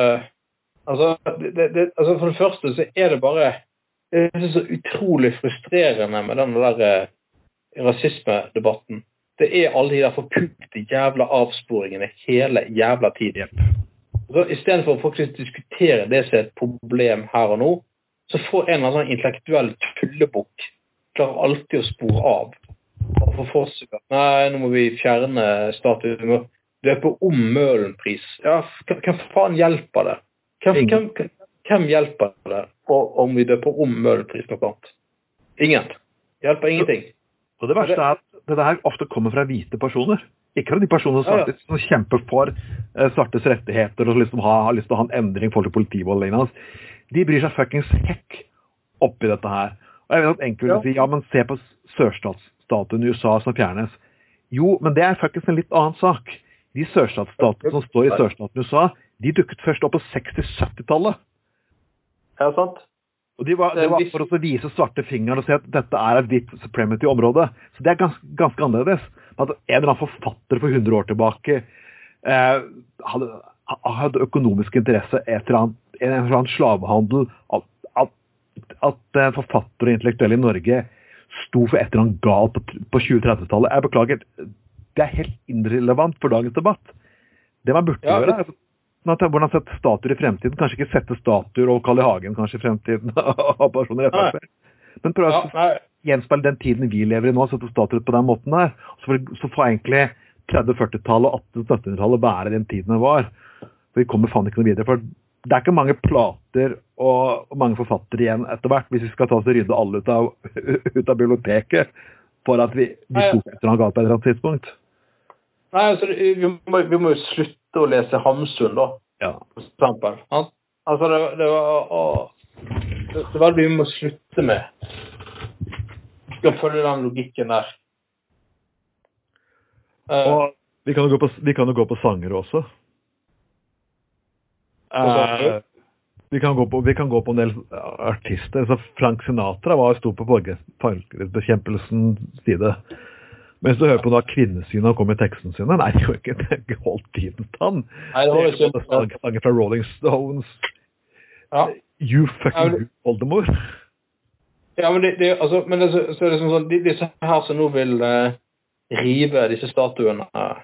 [SPEAKER 2] altså, det, det, altså For det første så er det bare Det er så utrolig frustrerende med den der eh, rasismedebatten. Det er alle de der forpulte jævla avsporingene hele jævla tiden. Så Istedenfor å faktisk diskutere det som er et problem her og nå, så får en eller annen intellektuell tullebukk klarer alltid å spore av. Og for at nei, nå må vi fjerne statuen. Vi er døpe om Møhlenpris. Ja, hvem faen hjelper det? Hvem, hvem, hvem hjelper det og- om vi døper om Møhlenpris noe annet? Ingen. Hjelper ingenting.
[SPEAKER 1] Og det verste er at dette her ofte kommer fra hvite personer. Ikke fra de personene som,
[SPEAKER 2] Ja, ja.
[SPEAKER 1] som kjemper for eh, svartes rettigheter og liksom har, har lyst til å ha en endring for forhold til politivold lignende. De bryr seg fuckings hekk oppi dette her. Og jeg vet at enkelte vil
[SPEAKER 2] Ja.
[SPEAKER 1] si ja, men se på sørstatsstatuen i USA som fjernes. Jo, men det er faktisk en litt annen sak. De sørstatsstatene som står i sørstaten USA, de dukket først opp på 60-70-tallet.
[SPEAKER 2] Ja, sant?
[SPEAKER 1] Og de var,
[SPEAKER 2] Det
[SPEAKER 1] var for å vise svarte fingeren og si at dette er et hvitt supremacy-område. Så det er ganske, ganske annerledes. At en eller annen forfatter for 100 år tilbake eh, hadde, hadde økonomisk interesse etter en eller annen slavehandel. At, at, at forfattere og intellektuelle i Norge sto for et eller annet galt på, på 20-30-tallet. Jeg beklager, det er helt irrelevant for dagens debatt. Det man burde
[SPEAKER 2] Ja,
[SPEAKER 1] gjøre, er hvordan sette statuer i fremtiden. Kanskje ikke sette statuer og Carl I. Hagen kanskje i fremtiden av personer i Frp. Men prøv å
[SPEAKER 2] ja,
[SPEAKER 1] gjenspeile den tiden vi lever i nå, sette statuer på den måten der. Så får, så får egentlig 30-40-tallet og 1800-tallet være den tiden det var. For vi kommer faen ikke noe videre. For det er ikke mange plater og, og mange forfattere igjen etter hvert, hvis vi skal ta oss og rydde alle ut av, ut av biblioteket for at vi, vi
[SPEAKER 2] Nei,
[SPEAKER 1] etter annet galt på et eller annet tidspunkt.
[SPEAKER 2] nei altså, vi, må, vi må jo slutte å lese Hamsun, da.
[SPEAKER 1] Ja.
[SPEAKER 2] for eksempel. Altså, det, det var å, det, det var det vi må slutte med. Vi skal følge den logikken der. Eh,
[SPEAKER 1] Og vi kan jo gå på, vi kan jo gå på sanger også.
[SPEAKER 2] Uh,
[SPEAKER 1] Eh, Vi kan, gå på, vi kan gå på en del artister. så Frank Sinatra var sto på folkerettsbekjempelsens side. Mens du hører på da kvinnesynet kommer i tekstene sine, nei, det er jo ikke det holdt tiden tann.
[SPEAKER 2] Nei, det holder ikke.
[SPEAKER 1] Sanger fra Rolling Stones.
[SPEAKER 2] Ja.
[SPEAKER 1] You
[SPEAKER 2] Ja,
[SPEAKER 1] fucking
[SPEAKER 2] men-
[SPEAKER 1] oldemor.
[SPEAKER 2] Ja, men det, det, altså, men det, så er det sånn, de, disse her som nå vil eh, rive disse statuene eh,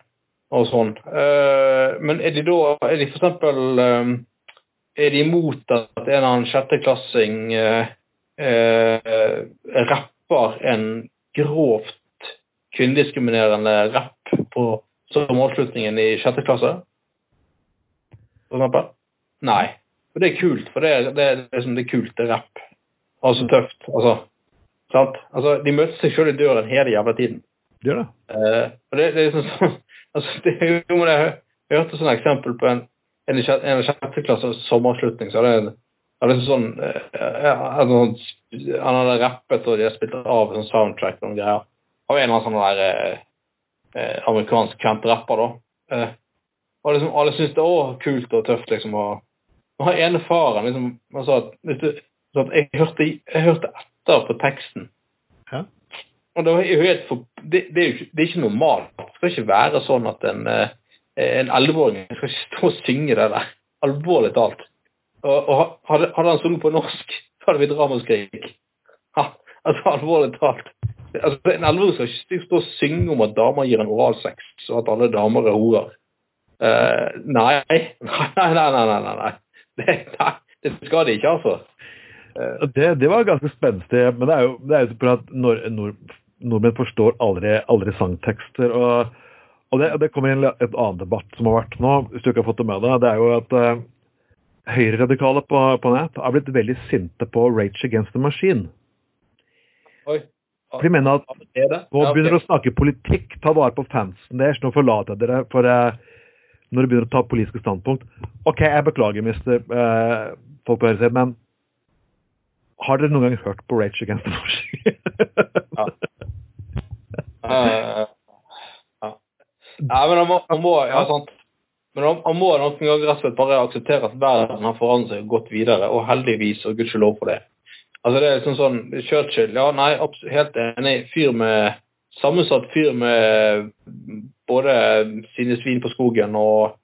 [SPEAKER 2] og sånn, eh, men er de da, er de for eksempel, eh, er de imot at en eller annen sjetteklassing eh, eh, rapper en grovt kvinnediskriminerende rapp på som avslutningen i sjette klasse? For eksempel? Nei. For det er kult, for det er, det er liksom det kulte kult, det er rapp. Altså tøft. Altså, sant? Altså, de møter seg selv i døren hele jævla tiden.
[SPEAKER 1] Gjør det.
[SPEAKER 2] Eh, og det, det er liksom sånn altså, det jo, men jeg hørte sånn eksempel på en en i sjette- klasse sommeravslutning, så er det en sånn eh, ja, en sånn, Han hadde rappet, og de hadde spilt av sånn soundtrack og noen greier. Av en eller annen sånn der eh, eh, amerikansk kjent rapper, da. Eh, og liksom, alle syntes det var kult og tøft, liksom. Og, og han ene faren liksom, han sa at, du, så at jeg, hørte, jeg hørte etter på teksten.
[SPEAKER 1] Hæ?
[SPEAKER 2] Og det, var helt for, det, det, er jo ikke, det er ikke normalt. Det skal ikke være sånn at en, eh, en 11-åring skal ikke stå og synge det der. Alvorlig talt. Og, og hadde, hadde han sunget på norsk, så hadde vi ramaskrik. Ha, altså, alvorlig talt. Altså, en 11-åring skal ikke stå og synge om at damer gir en oralsex, og at alle damer er horer. Uh. Nei, nei, nei, nei, nei, nei. Det, nei, det skal de ikke, altså. Uh,
[SPEAKER 1] Det, det var ganske spenstig, men det er jo, det er jo at nord, nord, nordmenn forstår aldri, aldri sangtekster. Og, og det, det kommer inn et annen debatt som har vært nå, hvis du ikke har fått det med deg. Det er jo at uh, høyreradikale på, på nett har blitt veldig sinte på Rage Against the Machine.
[SPEAKER 2] oi.
[SPEAKER 1] For de mener at
[SPEAKER 2] Er det?
[SPEAKER 1] nå
[SPEAKER 2] Ja,
[SPEAKER 1] begynner å snakke politikk, ta vare på fansen deres, nå forlater jeg dere for uh, når du begynner å ta politiske standpunkt. OK, jeg beklager, mister uh, folk på høyresiden, men har dere noen gang hørt på Rage Against the Machine?
[SPEAKER 2] Ja. Uh, ja. Nei, men han må, han må ja, sant. Men han, han må noen ganger rett og slett bare akseptere at verden har forandret seg gått videre, og heldigvis, og gudskjelov for det. Altså det er liksom sånn, Churchill, ja, nei, helt enig, fyr med, sammensatt fyr med både sine svin på skogen og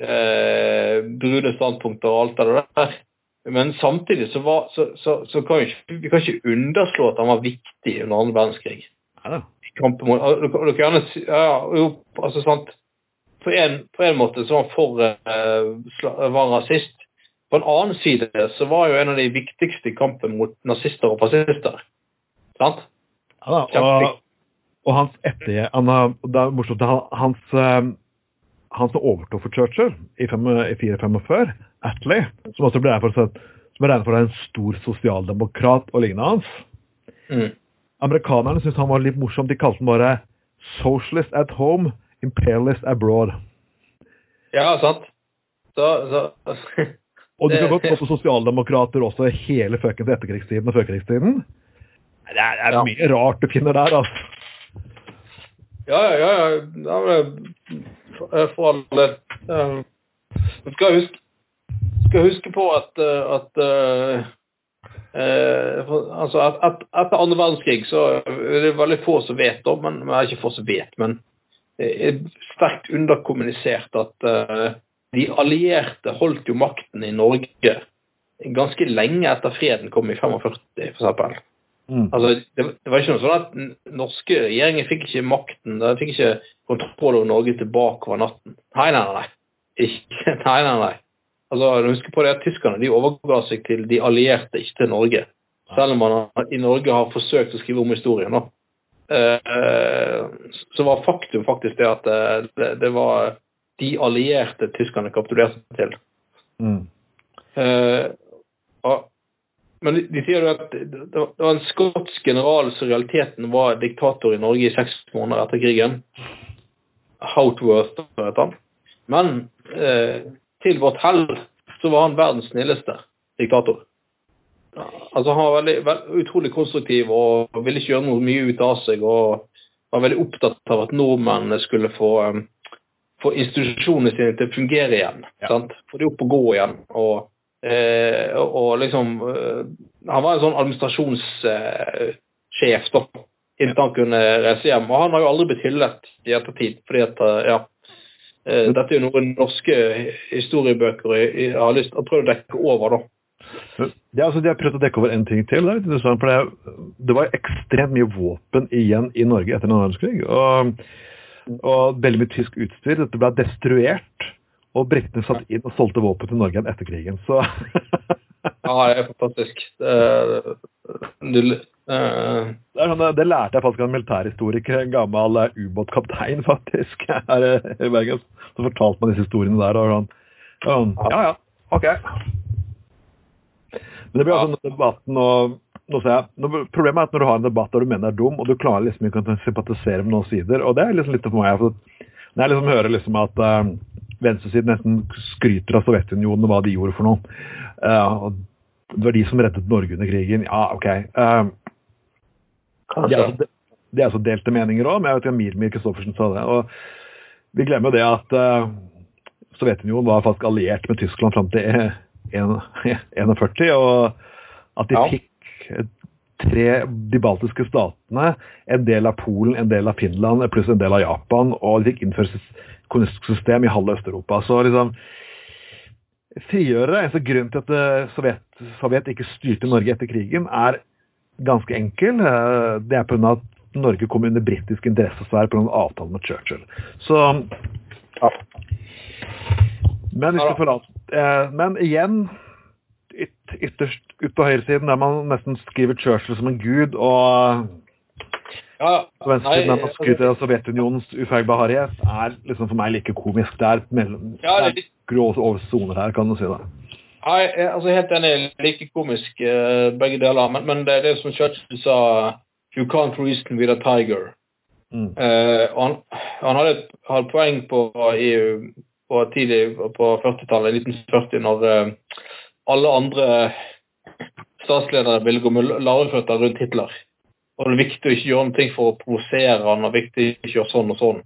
[SPEAKER 2] eh, brune standpunkter og alt det der. Men samtidig så, var, så, så, så kan vi ikke, vi kan ikke underslå at han var viktig under andre verdenskrig
[SPEAKER 1] Neida.
[SPEAKER 2] Kampen mot og dere gjerne ja, jo, altså sant på en, på en måte så var han for eh, var rasist. På en annen side så var jo en av de viktigste i kampen mot nazister og fascister. Sant?
[SPEAKER 1] Ja, da, og, og hans etter... Han, det er morsomt, han, hans, eh, han som overtok for Churchill i, fem- i 445, Attlee, som også ble regnet for, som ble regnet for en stor sosialdemokrat og lignende hans,
[SPEAKER 2] Mm.
[SPEAKER 1] Amerikanerne syntes han var litt morsom. De kalte han bare 'socialist at home, imperialist abroad'.
[SPEAKER 2] Ja, sant. Så, så
[SPEAKER 1] Og du kan godt gå på sosialdemokrater også hele fuckings etterkrigstiden og førkrigstiden. Det er, det er
[SPEAKER 2] Ja.
[SPEAKER 1] mye rart du finner der, altså.
[SPEAKER 2] Ja, ja, ja. ja for, all del. Du skal huske, skal huske på at, uh, at uh, eh, for, altså at, at, Etter andre verdenskrig så er det veldig få som vet om, men er ikke få som vet, men det er sterkt underkommunisert at uh, de allierte holdt jo makten i Norge ganske lenge etter freden kom i 45, f.eks.
[SPEAKER 1] Mm.
[SPEAKER 2] Altså, det, det var ikke noe sånn at norske regjeringer fikk ikke makten, de fikk ikke kontroll over Norge tilbake over natten. Nei, nei, nei. Ikke, nei, nei, nei. Altså, Husk på det at tyskerne de overga seg til de allierte, ikke til Norge. Selv om man i Norge har forsøkt å skrive om historien. da. Eh, så var faktum faktisk det at eh, det, det var de allierte tyskerne kapitulerte til.
[SPEAKER 1] Mm.
[SPEAKER 2] Eh, og, men de, de sier jo at det, det var en skotsk general som i realiteten var diktator i Norge i seks måneder etter krigen. Houtworth heter han. Men eh, til vårt hell så var han verdens snilleste diktator. Altså Han var veldig, veld, utrolig konstruktiv og ville ikke gjøre noe mye ut av seg. og var veldig opptatt av at nordmennene skulle få, um, få institusjonene sine til å fungere igjen.
[SPEAKER 1] Ja.
[SPEAKER 2] sant? Få de opp og gå igjen. og Eh, og liksom eh, Han var en sånn administrasjonssjef, da. Inntil han kunne reise hjem. Og han har jo aldri blitt hyllet i ettertid, fordi at ja, dette er jo noe norske historiebøker jeg har lyst til å prøve å dekke over, da.
[SPEAKER 1] Ja, altså, De har prøvd å dekke over en ting til. Det, for det, det var ekstremt mye våpen igjen i Norge etter annen verdenskrig. Og, og veldig mye tysk utstyr. Dette ble destruert. Og britene satt inn og solgte våpen til Norge igjen etter krigen. Så
[SPEAKER 2] Ja, det er fantastisk. Det, det,
[SPEAKER 1] det, sånn, det, lærte jeg faktisk av en militærhistoriker, en gammel uh, ubåtkaptein faktisk, her i Bergen. Så fortalte man disse historiene der. og sånn, sånn Ja ja, ok. Men det blir altså ja. debatten og nå ser jeg, Problemet er at når du har en debatt der du mener er dum, og du klarer liksom ikke å sympatisere med noen sider, og det er liksom litt for meg. For når jeg liksom hører liksom at uh, venstresiden nesten skryter av Sovjetunionen og hva de gjorde for noe. Uh, det var de som reddet Norge under krigen. Ja, OK. Uh, det, er altså, det er altså delte meninger òg, men jeg vet ikke om Mirmir Kristoffersen sa det. og Vi glemmer det at uh, Sovjetunionen var faktisk alliert med Tyskland fram til 1941, og at de fikk tre de baltiske statene, en del av Polen, en del av Finland pluss en del av Japan, og de fikk innført kommunistisk system i halve Øst-Europa. Så liksom frigjøre, altså Grunnen til at eh, Sovjet, Sovjet ikke styrte Norge etter krigen, er ganske enkel. Eh, det er pga. at Norge kom under britisk interessesfære pga. avtalen med Churchill. Så ja. Men, eh, men igjen ytterst ut på høyresiden, der man nesten skriver Churchill som en gud, og ja, på venstresiden der man altså- skryter av Sovjetunionens ufeilbarhet, er liksom for meg like komisk. Det er, mellom, ja, det er litt... grå soner her, kan du si det.
[SPEAKER 2] Nei, altså Helt enig. Like komisk uh, begge deler. Men, men, det er det som Churchill sa You can't reason with a tiger. Mm. Uh, han, han, hadde hadde poeng på, i, på tidlig på 40-tallet, 1940, når uh, alle andre statsledere ville gå med larveføtter rundt Hitler. Og det er viktig å ikke gjøre noe for å provosere han, og viktig å ikke gjøre sånn og sånn.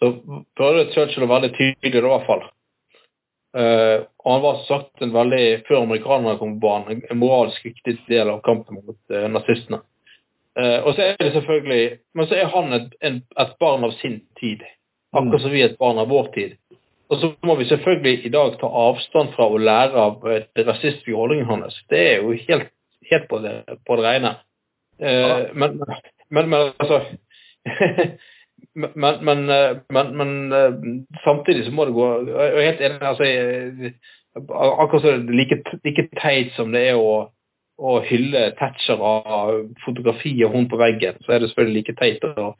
[SPEAKER 2] Så prøvde Churchill å være veldig tydelig i hvert fall. Uh, og han var sagt en veldig, før amerikanerne kom på banen, en moralsk viktig del av kampen mot uh, nazistene. Uh, og så er det selvfølgelig Men så er han et, en, et barn av sin tid. Akkurat som vi er et barn av vår tid. Og så må vi selvfølgelig i dag ta avstand fra å lære av det rasistiske holdningen hans. Det er jo helt, helt på, det, på det rene. Eh, men, men, men, altså men, men, men, men, samtidig så må det gå Jeg er helt enig. altså Akkurat så like, like teit som det er å, å hylle Thatcher av fotografi og hun på veggen, så er det selvfølgelig like teit å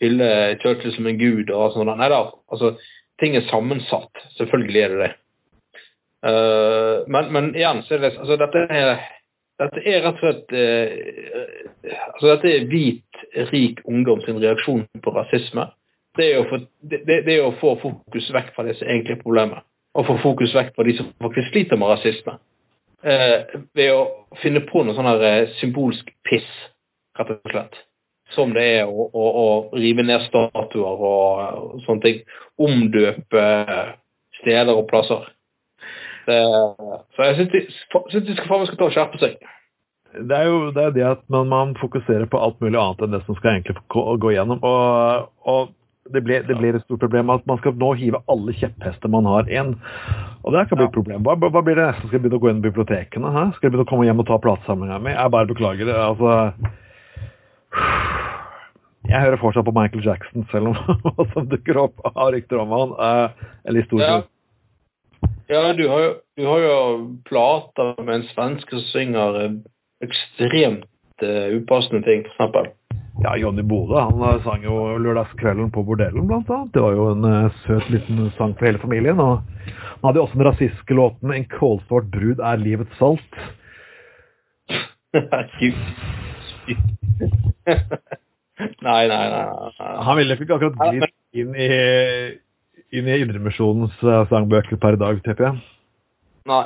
[SPEAKER 2] hylle Churchill som en gud. og sånn. Nei da, altså ting er sammensatt. Selvfølgelig er det det. Uh, men, igjen, så er det altså, dette, er, dette er rett og slett eh, altså, Dette er hvit, rik ungdom sin reaksjon på rasisme. Det er, få, det, det er, å få, fokus vekk fra det som egentlig er problemet. Og få fokus vekk fra de som faktisk sliter med rasisme. Eh, ved å finne på noe sånn symbolsk piss, rett og slett som det er å, å, å rive ned statuer og, og sånne ting. Omdøpe steder og plasser. Det, så jeg syns de, de skal faen skal ta og skjerpe seg.
[SPEAKER 1] Det er jo det, er det at man, man, fokuserer på alt mulig annet enn det som skal egentlig gå, gå gjennom. Og, og det, blir, det, blir, et stort problem at man skal nå hive alle kjepphester man har inn. Og det kan bli et problem. Hva, hva, blir det neste? Skal jeg begynne å gå inn i bibliotekene? Hæ? Skal jeg begynne å komme hjem og ta platesamlinga mi? Jeg bare beklager det. altså jeg hører fortsatt på Michael Jackson, selv om hva som dukker opp av rykter om han. Uh, eller historier.
[SPEAKER 2] Ja, ja du, har jo, du har jo plater med en svenske som synger eh, ekstremt uh, upassende ting, f.eks.
[SPEAKER 1] Ja, Jonny Bode han sang jo 'Lørdagskvelden på bordellen', blant annet. Det var jo en uh, søt liten sang for hele familien. og Han hadde jo også den rasistiske låten 'En kålsvart brud er livets salt'.
[SPEAKER 2] Nei, nei, nei.
[SPEAKER 1] Han ville ikke akkurat glidd inn i, inn i Indremisjonens eh, sangbøker per dag, tipper jeg.
[SPEAKER 2] Nei.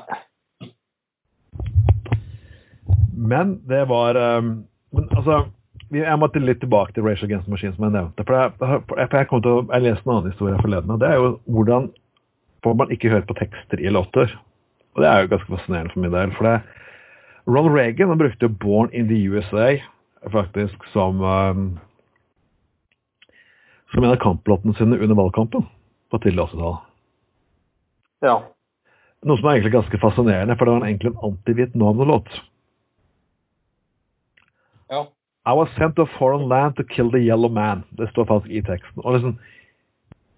[SPEAKER 1] Men det var um, men, altså, Jeg måtte litt tilbake til Rachel Against the Machine, som jeg nevnte. For jeg, for jeg, kom til å, jeg leste en annen historie forleden, og det er jo hvordan får man ikke høre på tekster i låter. Og det er jo ganske fascinerende for min del. For det, Ronald Reagan han brukte 'Born in the USA' faktisk som um, som en av kamplåtene sine under valgkampen på tidlig 80-tall.
[SPEAKER 2] Ja.
[SPEAKER 1] Noe som er egentlig ganske fascinerende, for det var egentlig en anti-Vietnam-låt.
[SPEAKER 2] Ja.
[SPEAKER 1] I was sent to a foreign land to kill the yellow man. Det står faktisk i teksten. Og liksom,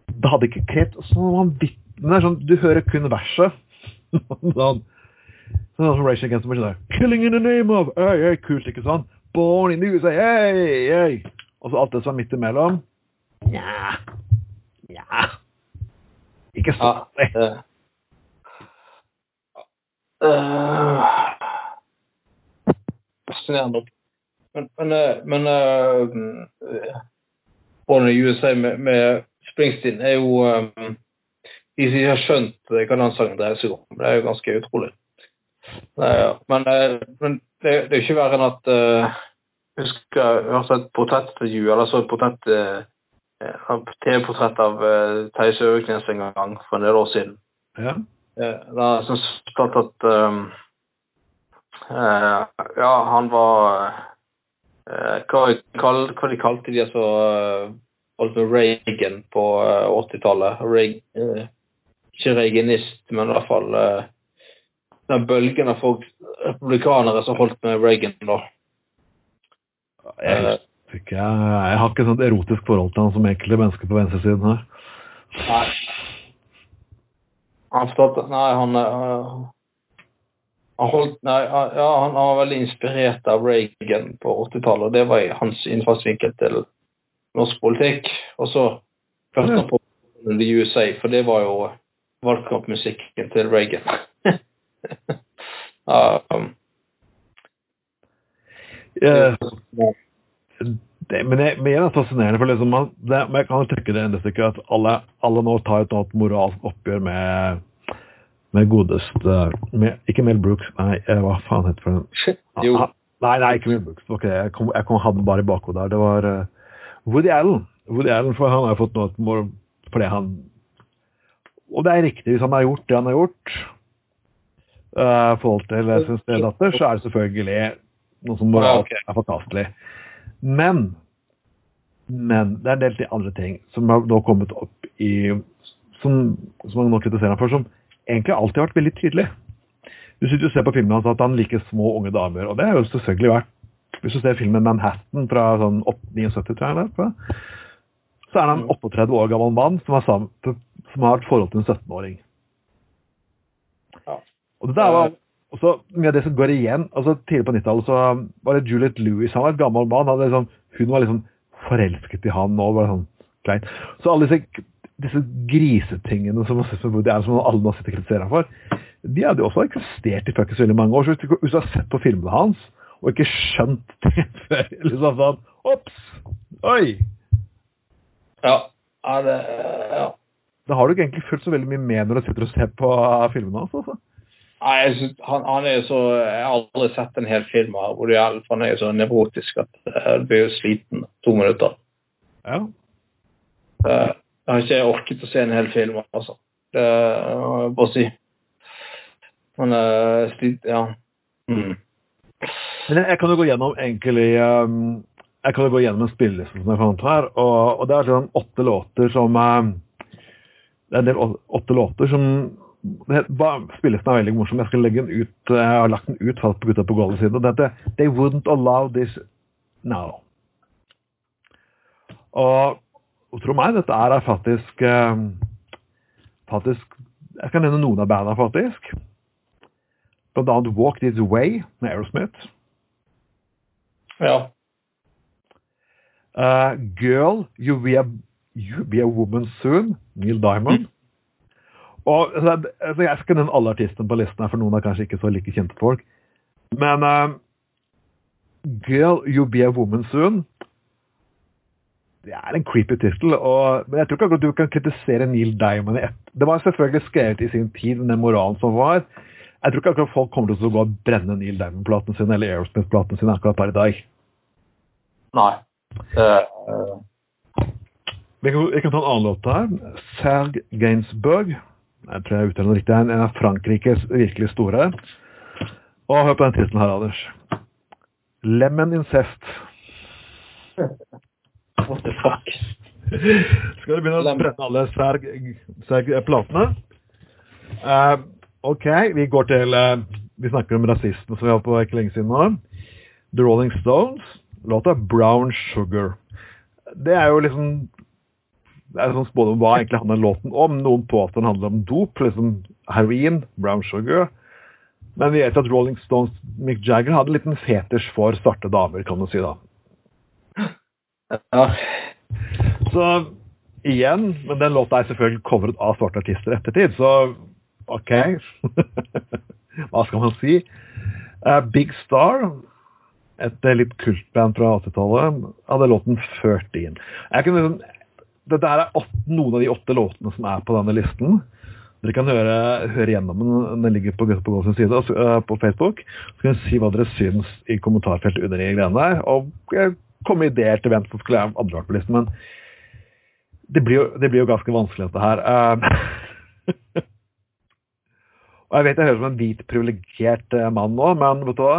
[SPEAKER 1] det hadde ikke krevd sånn vanvittig det er sånn, Du hører kun verset. sånn, sånn som Rage Against the Machine. Killing in the name of hey, hey, Kult, ikke sant? Born in the USA, hey, hey. Og så alt det som er midt imellom. Nja Nja Ikke
[SPEAKER 2] ja.
[SPEAKER 1] sånn.
[SPEAKER 2] Uh, uh, fascinerende. Men, men, eh, men uh, Born in USA med, med Springsteen er jo um, De som ikke har skjønt hva den sangen dreier seg om. Det er jo ganske utrolig. Uh, men, men det, det, er jo ikke verre enn at uh, Jeg husker jeg hørte et portrettintervju, eller så et portrett TV-portrett av uh, Theis Øverknes en gang for en del år siden.
[SPEAKER 1] Ja.
[SPEAKER 2] Da syns jeg at um, Ja, han var hva, hva, de kalte de som holdt med Reagan på 80-tallet. Uh, ikke reaganist, men i hvert fall uh, den bølgen av folk, republikanere som holdt med Reagan da.
[SPEAKER 1] Jeg, ikke, jeg har ikke et sånt erotisk forhold til han som enkelte mennesker på venstresiden her.
[SPEAKER 2] Nei. Han fortalte Nei, han uh, han, holdt, nei, ja, han, var veldig inspirert av Reagan på 80-tallet, og det var hans innfallsvinkel til norsk politikk. Og så hørte han på The USA, for det var jo valgkampmusikken til Reagan. um,
[SPEAKER 1] yeah. Det, men, det, men det er fascinerende, for liksom, man, det, jeg kan trekke det enda stykket at alle, alle nå tar et annet moralsk oppgjør med med godeste med, Ikke Mel Brooks, nei, hva faen heter den?
[SPEAKER 2] Jo.
[SPEAKER 1] Ah, nei, nei, ikke Mel Brooks. Okay, jeg kom, jeg kom hadde bare i bakhodet der. Det var uh, Woody Allen. Woody Allen, for han har fått noe fordi han Og det er riktig, hvis han har gjort det han har gjort uh, forhold til sin stedatter, så er det selvfølgelig noe som
[SPEAKER 2] moralsk
[SPEAKER 1] er forkastelig. Men men det er en del til andre ting som har nå kommet opp i Som, som man nå kritiserer ham for, som egentlig alltid vært veldig tydelig. Du sitter og ser på filmen hans at han liker små, unge damer. Og det har jo selvfølgelig vært Hvis du ser filmen 'Manhattan' fra sånn 79, tror jeg, så er han en 38 år gammel mann som har, sammen, som har et forhold til en 17-åring.
[SPEAKER 2] Ja.
[SPEAKER 1] Og det der var også mye av det som går igjen. altså Tidlig på 90-tallet så var det Juliette Lewis. Han var et gammel mann. Liksom, hun var liksom forelsket i han og var sånn klein. Så alle disse disse grisetingene som, det er som alle nå sitter og kritiserer ham for, de hadde jo også eksistert i fuckings veldig mange år. Så hvis du, hvis du har sett på filmene hans og ikke skjønt det før liksom sånn Ops! Oi!
[SPEAKER 2] Ja. Er det, ja.
[SPEAKER 1] Da har du ikke egentlig fulgt så veldig mye med når du sitter og ser på filmene hans. altså.
[SPEAKER 2] Nei, synes, han, han, er så Jeg har aldri sett en hel film av Woody for han er så nevrotisk at jeg blir jo sliten to minutter.
[SPEAKER 1] Ja.
[SPEAKER 2] Uh, jeg har ikke orket å se en hel film, altså. Det må jeg bare si. Men ja. Mm.
[SPEAKER 1] Men jeg, kan jo gå gjennom egentlig um, Jeg kan jo gå gjennom en spilleliste som jeg fant her, og, og det er sånn åtte låter som Det er en del åtte låter som Spillelisten er veldig morsom. Jeg skal legge den ut Jeg har lagt den ut fast på Gutta på gulvet siden. Dette They wouldn't allow this now. Og og tro meg, dette er faktisk eh, faktisk Jeg skal nevne noen av bandene, faktisk. Blant annet Walk This Way med Aerosmith.
[SPEAKER 2] Ja.
[SPEAKER 1] Uh, Girl, you be, a, you be a Woman Soon, Neil Diamond. Mm. Og altså, Jeg skal nevne alle artistene på listen, her, for noen er kanskje ikke så like kjente folk. Men uh, Girl, you be a Woman Soon det er en creepy tittel, men jeg tror ikke akkurat du kan kritisere Neil Diamond. Det var selvfølgelig skrevet i sin tid, den moralen som var. Jeg tror ikke akkurat folk kommer til å gå og brenne Neil Diamond-platen sin eller Aerosmith-platen sin akkurat per i dag.
[SPEAKER 2] Nei. Uh, uh.
[SPEAKER 1] Vi, kan, kan, ta en annen låt her. Serg Gainsbourg, jeg tror jeg uttaler det riktig, en av Frankrikes virkelig store. Og hør på den tittelen her, Anders. Lemon incest.
[SPEAKER 2] What the fuck?
[SPEAKER 1] Skal du begynne å brenne alle Serg-platene? Uh, ok, vi går til uh, Vi snakker om rasisten som vi har på ikke lenge siden nå. The Rolling Stones. Låta 'Brown Sugar'. Det er jo liksom det er sånn spådom hva egentlig handler låten om. Noen påstår den handler om dop, liksom heroin, brown sugar. Men vi vet at Rolling Stones Mick Jagger hadde en liten fetisj for svarte damer, kan du si da.
[SPEAKER 2] Ja.
[SPEAKER 1] Så igjen, men den låta er selvfølgelig covret av svarte artister i ettertid, så OK. Hva skal man si? Uh, Big Star, et litt kultband fra 80-tallet, hadde låten 13. Jeg kunne liksom dette er noen av de åtte låtene som er på denne listen. Dere kan høre, høre gjennom den. Den ligger på Gutter på Gås side uh, på Facebook. Så kan dere si hva dere syns i kommentarfeltet under de greiene der. Og komme med ideer til hvem som skulle ha andre vært på listen. Men det blir, jo, det blir jo ganske vanskelig, dette her. Uh, og jeg vet jeg høres som en hvit, privilegert mann nå, men vet du hva?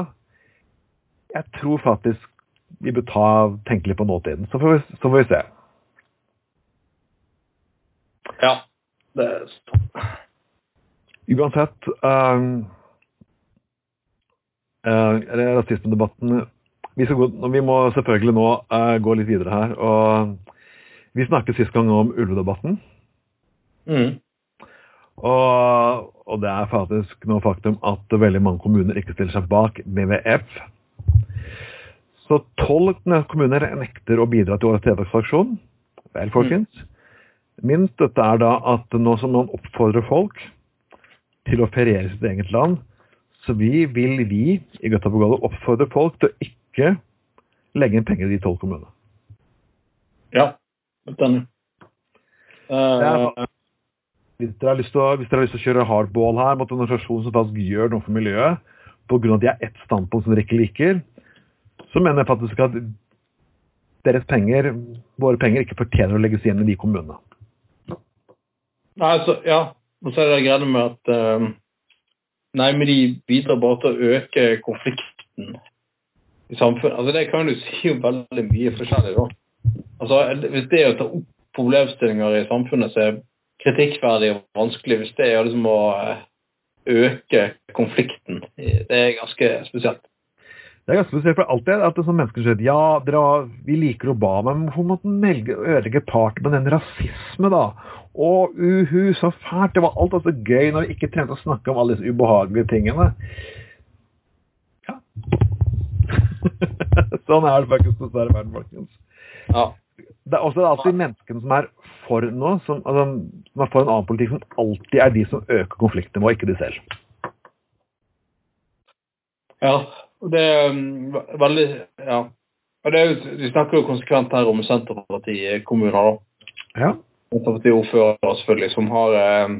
[SPEAKER 1] Jeg tror faktisk vi bør ta, tenke litt på nåtiden. Så får vi, så får vi se.
[SPEAKER 2] Ja. Det er sånn.
[SPEAKER 1] Uansett um, uh, Rasismedebatten vi, gå, vi, må selvfølgelig nå uh, gå litt videre her. og Vi snakket sist gang om ulvedebatten.
[SPEAKER 2] Mm.
[SPEAKER 1] Og, og, det er faktisk noe faktum at veldig mange kommuner ikke stiller seg bak WWF. Så tolv kommuner nekter å bidra til årets tiltaksaksjon. Vel, folkens. Mm. Min dette er da at nå som man oppfordrer folk til å feriere i sitt eget land, så vi vil vi i Göteborg oppfordre folk til å ikke legge inn penger i de tolv kommunene.
[SPEAKER 2] Ja, enig.
[SPEAKER 1] Uh, hvis, dere har lyst til å, hvis dere har lyst til å kjøre hardball her mot en organisasjon som faktisk gjør noe for miljøet, pga. at de har ett standpunkt som dere ikke liker, så mener jeg faktisk at deres penger, våre penger, ikke fortjener å legges igjen i de kommunene.
[SPEAKER 2] Nei, altså, ja. Og så er det greia med at uh, Nei, men de bidrar bare til å øke konflikten i samfunnet. Altså, Det kan du si jo veldig mye forskjellig, da. Altså, Hvis det er å ta opp problemstillinger i samfunnet som er kritikkverdig og vanskelig, hvis det er liksom å eh, øke konflikten, det er ganske spesielt.
[SPEAKER 1] Det er ganske spesielt, for alltid at det er sånn mennesker sier ja, dere, vi liker Obama, men hvorfor måtte han ødelegge part med den rasisme, da? Å, uhu, så fælt. Det var alt altså gøy når vi ikke trengte å snakke om alle disse ubehagelige tingene. Ja. sånn er det faktisk dessverre verden, folkens.
[SPEAKER 2] Ja.
[SPEAKER 1] Det er også alltid menneskene som er for noe, som, altså, som er for en annen politikk, som alltid er de som øker konfliktnivået, ikke de selv.
[SPEAKER 2] Ja, det er um, veldig Ja. Og det er jo, vi snakker jo konsekvent her om Senterparti-kommuner, da.
[SPEAKER 1] Ja.
[SPEAKER 2] Senterparti-ordførere, selvfølgelig, som har eh,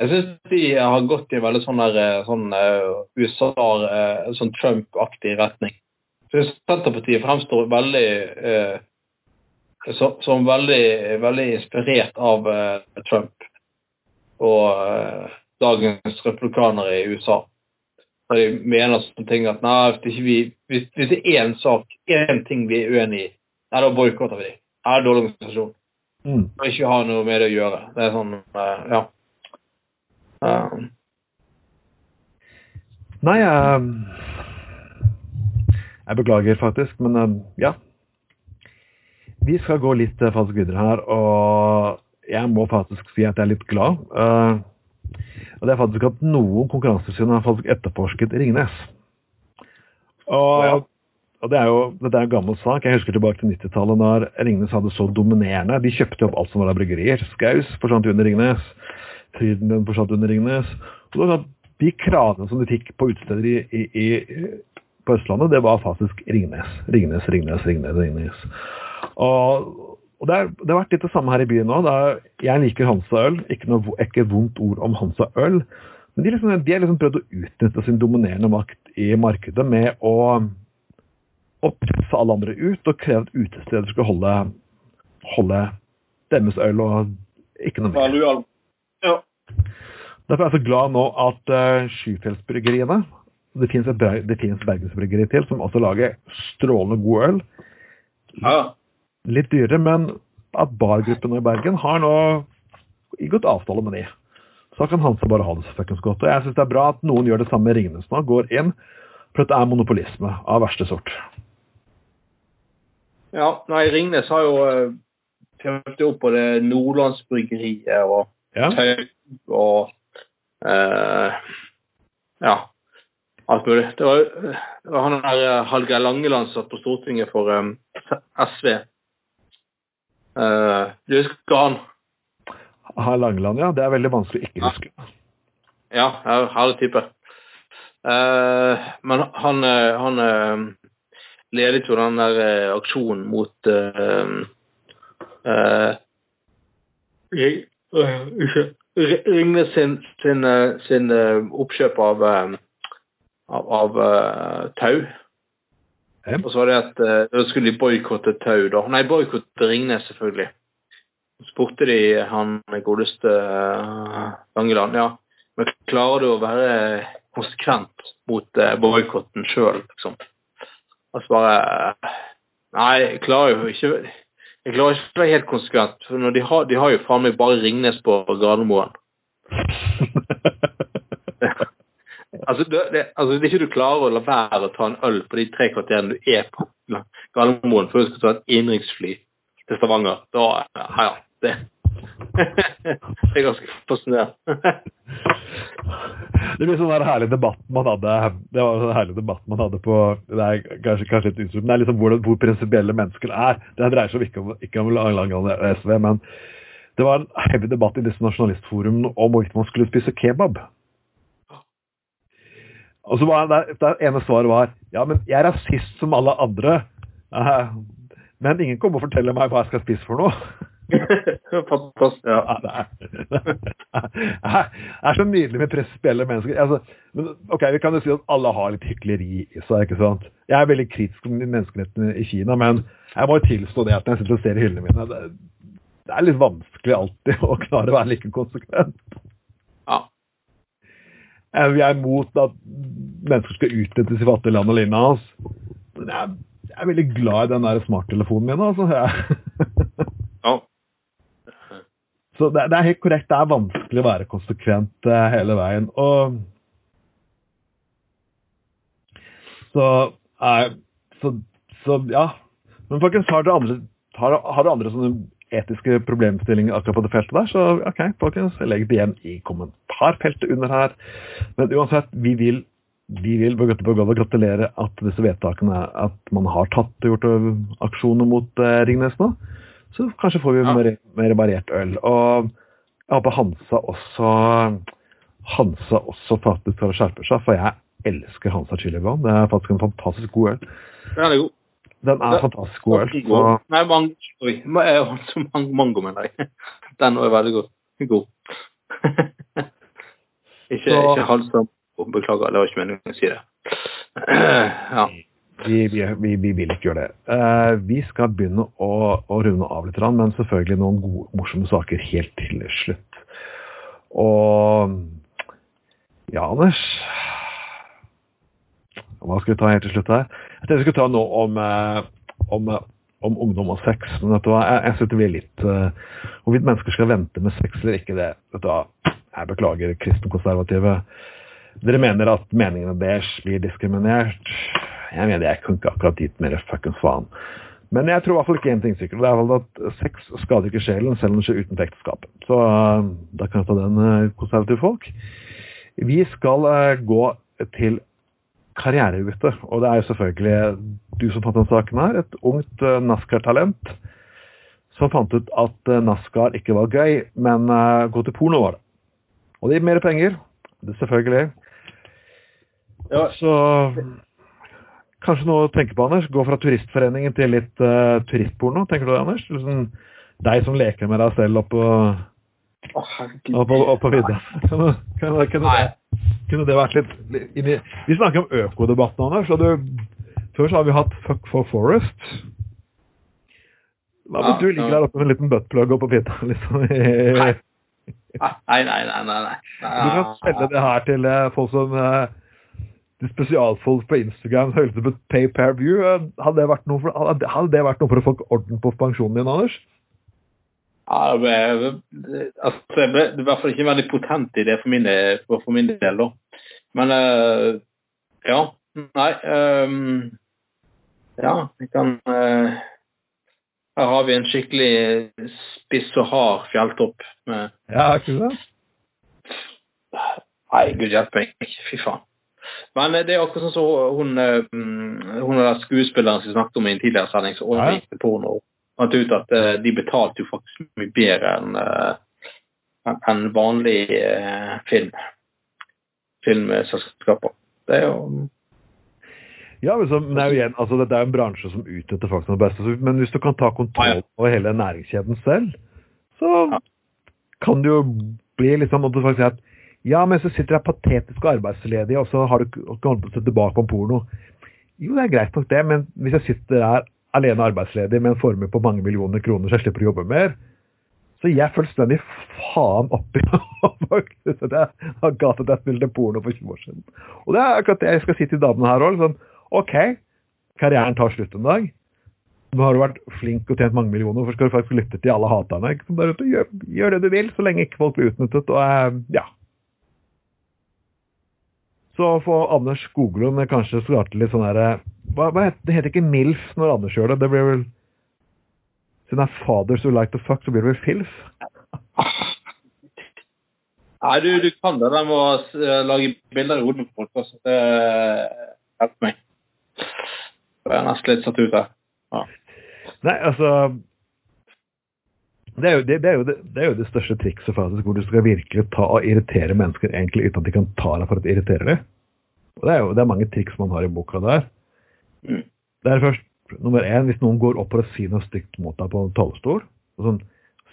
[SPEAKER 2] Jeg syns de har gått i en veldig sånn, der, eh, sånn uh, USA, sånn Trump-aktig retning. Så Senterpartiet fremstår veldig så, som veldig, veldig inspirert av Trump og dagens republikanere i USA. Og de mener sånne ting at nei, hvis, vi, hvis, hvis det er én sak, én ting vi er uenig i, nei, da boikotter vi dem. Det er en dårlig organisasjon.
[SPEAKER 1] Mm.
[SPEAKER 2] Og ikke ha noe med det å gjøre. Det er sånn uh, Ja. Uh.
[SPEAKER 1] Nei, jeg Jeg beklager faktisk, men uh, ja. Vi skal gå litt faktisk videre her, og jeg må faktisk si at jeg er litt glad. og det er faktisk at noen konkurransetilsyn har faktisk etterforsket Ringnes. Og ja. Og det er jo dette er en gammel sak. Jeg husker tilbake til 90-tallet da Ringnes hadde så dominerende. De kjøpte opp alt som var av bryggerier. Skaus forsvant under Ringnes. Frydenlund forsvant under Ringnes. Og det var De kravene som de fikk på utesteder i, i, i, på Østlandet, det var faktisk Ringnes. Ringnes, Ringnes, Ringnes. Ringnes. Og, og det, er, det, har vært litt det samme her i byen nå. Jeg liker Hansa øl. Ikke noe ikke vondt ord om Hansa øl. Men de, liksom, de har liksom prøvd å utnytte sin dominerende makt i markedet med å og presse alle andre ut og kreve at utesteder skulle holde, holde deres øl og ikke noe mer.
[SPEAKER 2] Ja.
[SPEAKER 1] Derfor er jeg så glad nå at uh, Skyfjellsbryggeriene Det ber- bergensbryggeri til som også lager strålende god øl.
[SPEAKER 2] ja.
[SPEAKER 1] Litt dyrere, men at bargruppen i Bergen har nå inngått avtale med de. Så kan Hansa bare ha det så fuckings godt. Og jeg syns det er bra at noen gjør det samme med Ringnes nå. Går inn. For dette er monopolisme av verste sort.
[SPEAKER 2] Ja, nei, Ringnes har jo uh, prøvd opp på det Nordlandsbryggeriet og
[SPEAKER 1] Ja.
[SPEAKER 2] Tau og eh, ja, alt mulig. Det var, det var han der eh, Hallgeir Langeland satt på Stortinget for um, SV. Uh, du husker han?
[SPEAKER 1] Herr Langeland, ja. Det er veldig vanskelig å ikke huske.
[SPEAKER 2] Ja, her- herlig type. Uh, men han, eh, han eh, ledet jo den der uh, aksjonen mot eh, eh, Ringnes sin, sin, eh, sin oppkjøp av, av, av tau.
[SPEAKER 1] Ja.
[SPEAKER 2] Og så var det at da skulle de boikotte tau, da. Nei, boikotte Ringnes, selvfølgelig. Så spurte de han godeste uh, Langeland, ja. Men klarer du å være konsekvent mot uh, boikotten sjøl, liksom? Og så bare Nei, jeg klarer jo ikke Jeg klarer ikke å være helt konsekvent. For de, har, de har jo faen meg bare Ringnes på Gardermoen. Altså det, det, altså, hvis ikke du klarer å la være å ta en øl på de tre kvarterene du er på Gardermoen før du skal ta et innenriksfly til Stavanger, da ja. Det, det er ganske fascinerende.
[SPEAKER 1] Det blir sånn der herlig debatt man hadde Det var sånn herlig debatt man hadde på Det er kanskje, kanskje litt utstyrt, men det er liksom hvor, hvor prinsipielle mennesker er. Det dreier seg ikke om, ikke om Langeland og SV, men det var en hevig debatt i disse nasjonalistforumene om hvorvidt man skulle spise kebab. Og så var det, det ene svaret var ja, men jeg er rasist som alle andre. Eh, Men ingen kommer og forteller meg hva jeg skal spise for noe.
[SPEAKER 2] Fantastisk. Ja.
[SPEAKER 1] Ja, det er, det er så nydelig med prinsipielle mennesker. Altså, men, ok, Vi kan jo si at alle har litt hykleri i seg. ikke sant? Jeg er veldig kritisk til menneskerettene i Kina, men jeg må jo tilstå det at når jeg sitter og ser i hyllene mine det, det er litt vanskelig alltid å klare å være like konsekvent.
[SPEAKER 2] ja.
[SPEAKER 1] Eh, Vi er imot at mennesker skal utnyttes i fattige land og lignende. Altså. Men jeg, jeg er veldig glad i den der smarttelefonen min. altså. Jeg. Så det, det er helt korrekt, det er vanskelig å være konsekvent uh, hele veien. Og så, uh, så, så ja. Men folkens, har dere andre, har, har dere andre sånne etiske problemstillinger akkurat på det feltet der, så ok, folkens, legg det igjen i kommentarfeltet under her. Men uansett, vi vil vi vil på på godt gratulere at disse vedtakene at man har tatt og gjort aksjoner mot eh, Ringnes nå. Så kanskje får vi
[SPEAKER 2] Ja.
[SPEAKER 1] mer, mer variert øl. Og jeg håper Hansa også Hansa også faktisk tar og skjerper seg, for jeg elsker Hansa Chili Det er faktisk en fantastisk god øl.
[SPEAKER 2] Den er god.
[SPEAKER 1] Den er
[SPEAKER 2] det,
[SPEAKER 1] fantastisk god øl. Så,
[SPEAKER 2] Nei, mang Oi, jeg eh, så mang- mango, mener jeg. Den er veldig god. god. ikke,
[SPEAKER 1] Så-
[SPEAKER 2] ikke halsom. Beklager, det var ikke meningen å si det. ja.
[SPEAKER 1] Vi, vi, vi, vi vil ikke gjøre det. Uh, vi skal begynne å, å runde av litt, men selvfølgelig noen gode, morsomme saker helt til slutt. Og ja, Anders Hva skal vi ta helt til slutt her? Jeg tenkte vi skulle ta noe om, eh, om, eh, om ungdom og sex. Men vet du hva, jeg, jeg synes det blir litt uh, Hvorvidt mennesker skal vente med sex eller ikke, det vet du hva, Jeg beklager, kristenkonservative. Dere mener at meningene deres blir diskriminert. Jeg mener jeg kan ikke akkurat dit mer fuckings faen. Men jeg tror i hvert fall ikke én ting sikkert. Det er vel at sex skader ikke sjelen, selv om det skjer utenfor ekteskapet. Så uh, da kan jeg ta den, uh, konservative folk. Vi skal uh, gå til karrierebytte, og det er jo selvfølgelig du som fant den saken her. Et ungt NASCAR-talent som fant ut at NASCAR ikke var gøy, men gå til porno var det. Og det gir mer penger. Det selvfølgelig.
[SPEAKER 2] Ja.
[SPEAKER 1] Så kanskje noe å tenke på, Anders. Gå fra turistforeningen til litt uh, turistporno, tenker du det, Anders? Liksom, deg som leker med deg selv oppå
[SPEAKER 2] oh,
[SPEAKER 1] opp, opp på vidda. Kunne, kunne, det, kunne det vært litt litt inni Vi snakker om økodebatten, Anders. Og du, før så har vi hatt Fuck for Forest. Hva hvis
[SPEAKER 2] Ja,
[SPEAKER 1] du ligger
[SPEAKER 2] ja.
[SPEAKER 1] der oppe med en liten buttplug oppå vidda? Liksom.
[SPEAKER 2] Nei. Nei, nei, nei. nei, nei.
[SPEAKER 1] Du kan selge det her til eh, folk som eh, spesialfolk på Instagram som høres ut som et pay per view. Eh, Hadde det vært noe for, hadde det vært noe for å få orden på pensjonen din, Anders?
[SPEAKER 2] Ja, det ble, altså, det ble det i hvert fall ikke veldig potent idé for min, for for min del, da. Men uh, ja. Nei Um, Ja, vi kan uh, Her har vi en skikkelig spiss og hard fjelltopp med
[SPEAKER 1] Ja, ikke sant?
[SPEAKER 2] Nei, gud hjelpe meg. Fy faen. Men eh, det er akkurat sånn som hun, eh, mm, hun der skuespilleren som snakket om i en tidligere sending, som overgikk til porno. Fant ut at eh, de betalte jo faktisk mye bedre enn enn vanlig film. Filmselskaper. Det er jo
[SPEAKER 1] Ja, men, så, men det er jo igjen, altså Dette er en bransje som utnytter som det beste. Men hvis du kan ta kontroll over hele næringskjeden selv, så kan det jo bli liksom at du faktisk sier at ja, men så sitter jeg patetisk og arbeidsledig, og så har du ikke holdt på å se tilbake om porno. Jo, det er greit nok det, men hvis jeg sitter der alene arbeidsledig med en formue på mange millioner kroner, så jeg slipper å jobbe mer, så jeg fullstendig faen oppi at jeg har gatet et spilte porno for 20 år siden. Og det er akkurat det jeg skal si til damene her òg. Sånn, OK, karrieren tar slutt en dag. Nå har du vært flink og tjent mange millioner, hvorfor skal du faktisk lytte til alle haterne? Gjør, gjør det du vil, så lenge ikke folk blir utnyttet. Og eh, ja. Så får Anders Skoglund kanskje starte litt sånn herre hva, hva heter, Det heter ikke MILF når Anders gjør det. Det blir vel Siden det er fathers who like to fuck, så blir det vel FILF?
[SPEAKER 2] Nei, du, du kan det der med å eh, lage bilder i hodet på folk. Også. Det hjelper meg. Jeg er nesten litt satt ut her.
[SPEAKER 1] Nei, altså det er, jo, det, det, er det, det er jo det største trikset, faktisk, hvor du skal virkelig ta og irritere mennesker egentlig uten at de kan ta deg for at de irriterer dem. Og det er jo det er mange triks man har i boka der.
[SPEAKER 2] Mm.
[SPEAKER 1] Det er først nummer én, hvis noen går opp for å si noe stygt mot deg på en talerstol, sånn,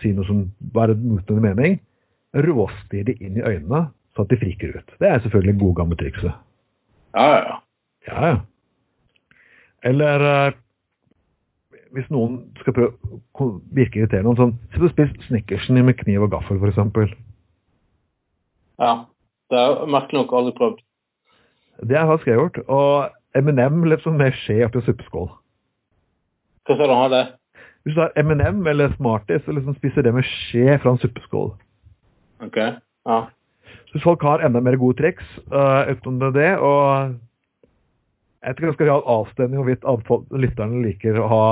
[SPEAKER 1] si noe som bare motstående mening, råstir de inn i øynene så at de friker ut. Det er selvfølgelig gode gamle trikset.
[SPEAKER 2] Ja, ja, ja.
[SPEAKER 1] Ja, ja. Eller eh, hvis noen skal prøve å virke irriterende, sånn Se og spis Snickersen med kniv og gaffel, f.eks.
[SPEAKER 2] ja. Det er merkelig nok aldri prøvd.
[SPEAKER 1] Det har jeg gjort. Og M&M liksom med skje oppi suppeskål.
[SPEAKER 2] Hva sa du ha det?
[SPEAKER 1] Hvis du har M&M eller Smarties, så liksom spiser det med skje fra en suppeskål.
[SPEAKER 2] Ok. Ja.
[SPEAKER 1] Så hvis folk har enda mer gode triks uh, utenom det, og skal ha en avstemning hvorvidt lytterne liker å ha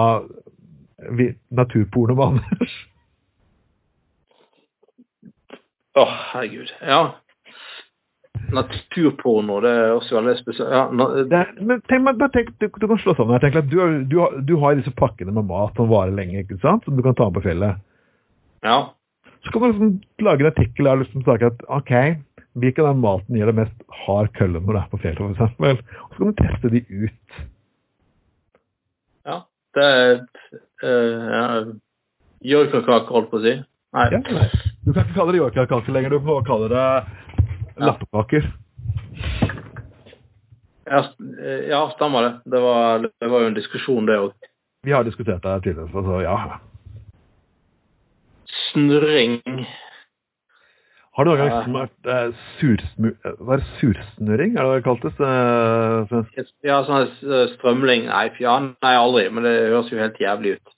[SPEAKER 1] naturporno med Anders.
[SPEAKER 2] Å, herregud. Ja. Naturporno, det er også veldig spesielt. Ja,
[SPEAKER 1] Det men tenk, men, tenk, du, du kan slå sammen her. Tenk, at du, du, du har disse pakkene med mat som varer lenge, ikke sant? som du kan ta med på fjellet.
[SPEAKER 2] ja.
[SPEAKER 1] Så kan du liksom lage en artikkel der du liksom snakker at ok, hvilken av maten gir deg mest hard kølle når du er på fjellet, eksempel. Og så kan du teste de ut.
[SPEAKER 2] ja. Det er uh, ja. Joikakake, holdt på å si. Nei.
[SPEAKER 1] Ja, nei. Du kan ikke kalle det joikakake lenger, du må kalle det lappekaker.
[SPEAKER 2] Ja, eh, ja, stemmer det. Det var, det var jo en diskusjon, det òg.
[SPEAKER 1] Vi har diskutert det tidligere, så ja.
[SPEAKER 2] Snurring.
[SPEAKER 1] Har du noen gang smurt eh, sursmu... eh, Hva er det sursnurring, er det det kaltes? Eh.
[SPEAKER 2] Ja, sånn eh, strømling Nei, fy- nei, aldri. Men det høres jo helt jævlig ut.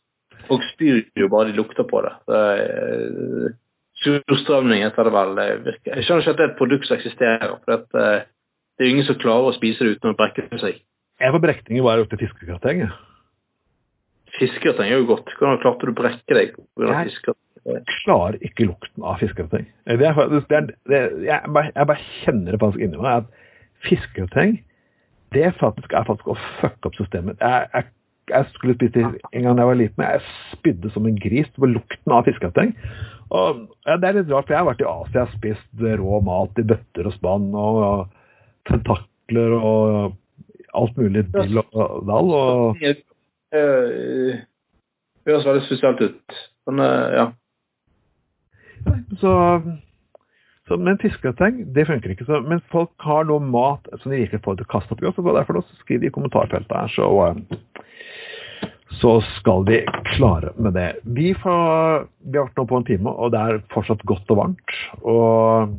[SPEAKER 2] Folk spyr jo bare de lukter på det. det er, eh, Surstrømning heter det vel. Det virker. Jeg skjønner ikke at det er et produkt som eksisterer. for at, eh, Det er jo ingen som klarer å spise det uten å brekke seg.
[SPEAKER 1] Jeg var brekning brekningen bare opp til fiskekrateng. jeg.
[SPEAKER 2] Fiskegrateng er jo godt. Hvordan klarte du å brekke deg pga.
[SPEAKER 1] Jeg klarer ikke lukten av fiskegrateng. Jeg, jeg bare kjenner det faktisk inni meg at fiskegrateng det faktisk er faktisk å fucke opp systemet. Jeg, jeg, jeg skulle spist det en gang jeg var liten, jeg spydde som en gris på lukten av fiskegrateng. Og ja, Det er litt rart, for jeg har vært i Asia og spist rå mat i bøtter og spann og, og tentakler og alt mulig dill og dall. og
[SPEAKER 2] Det eh, høres veldig spesielt ut. Men eh, ja.
[SPEAKER 1] Så, så Men fiskegrateng, det funker ikke. Så, men folk har noe mat som de virkelig får til å kaste opp i oss. og Derfor da, så skriver de i kommentarfeltet her, så, eh, så skal de klare med det. Vi, får, vi har vært nå på en time, og det er fortsatt godt og varmt. Og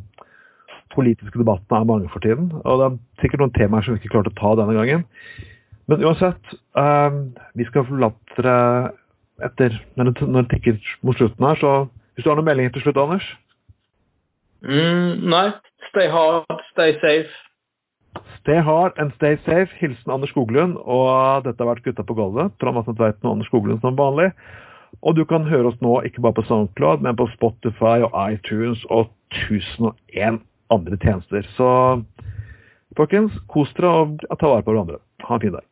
[SPEAKER 1] politiske debattene er mange for tiden. Og det er sikkert noen temaer som vi ikke klarte å ta denne gangen. Men uansett, um, vi skal forlate dere etter det, når det tikker mot slutten her, så hvis du har noen meldinger til slutt, Anders?
[SPEAKER 2] Mm, nei. Stay hard, stay safe.
[SPEAKER 1] Stay hard and stay safe. Hilsen Anders Skoglund. Og dette har vært Gutta på gulvet. Trond Atten Tveiten og Anders Skoglund som vanlig. Og du kan høre oss nå ikke bare på SoundCloud, men på Spotify og iTunes og 1001 andre tjenester. Så folkens, kos dere og ta vare på hverandre. Ha en fin dag.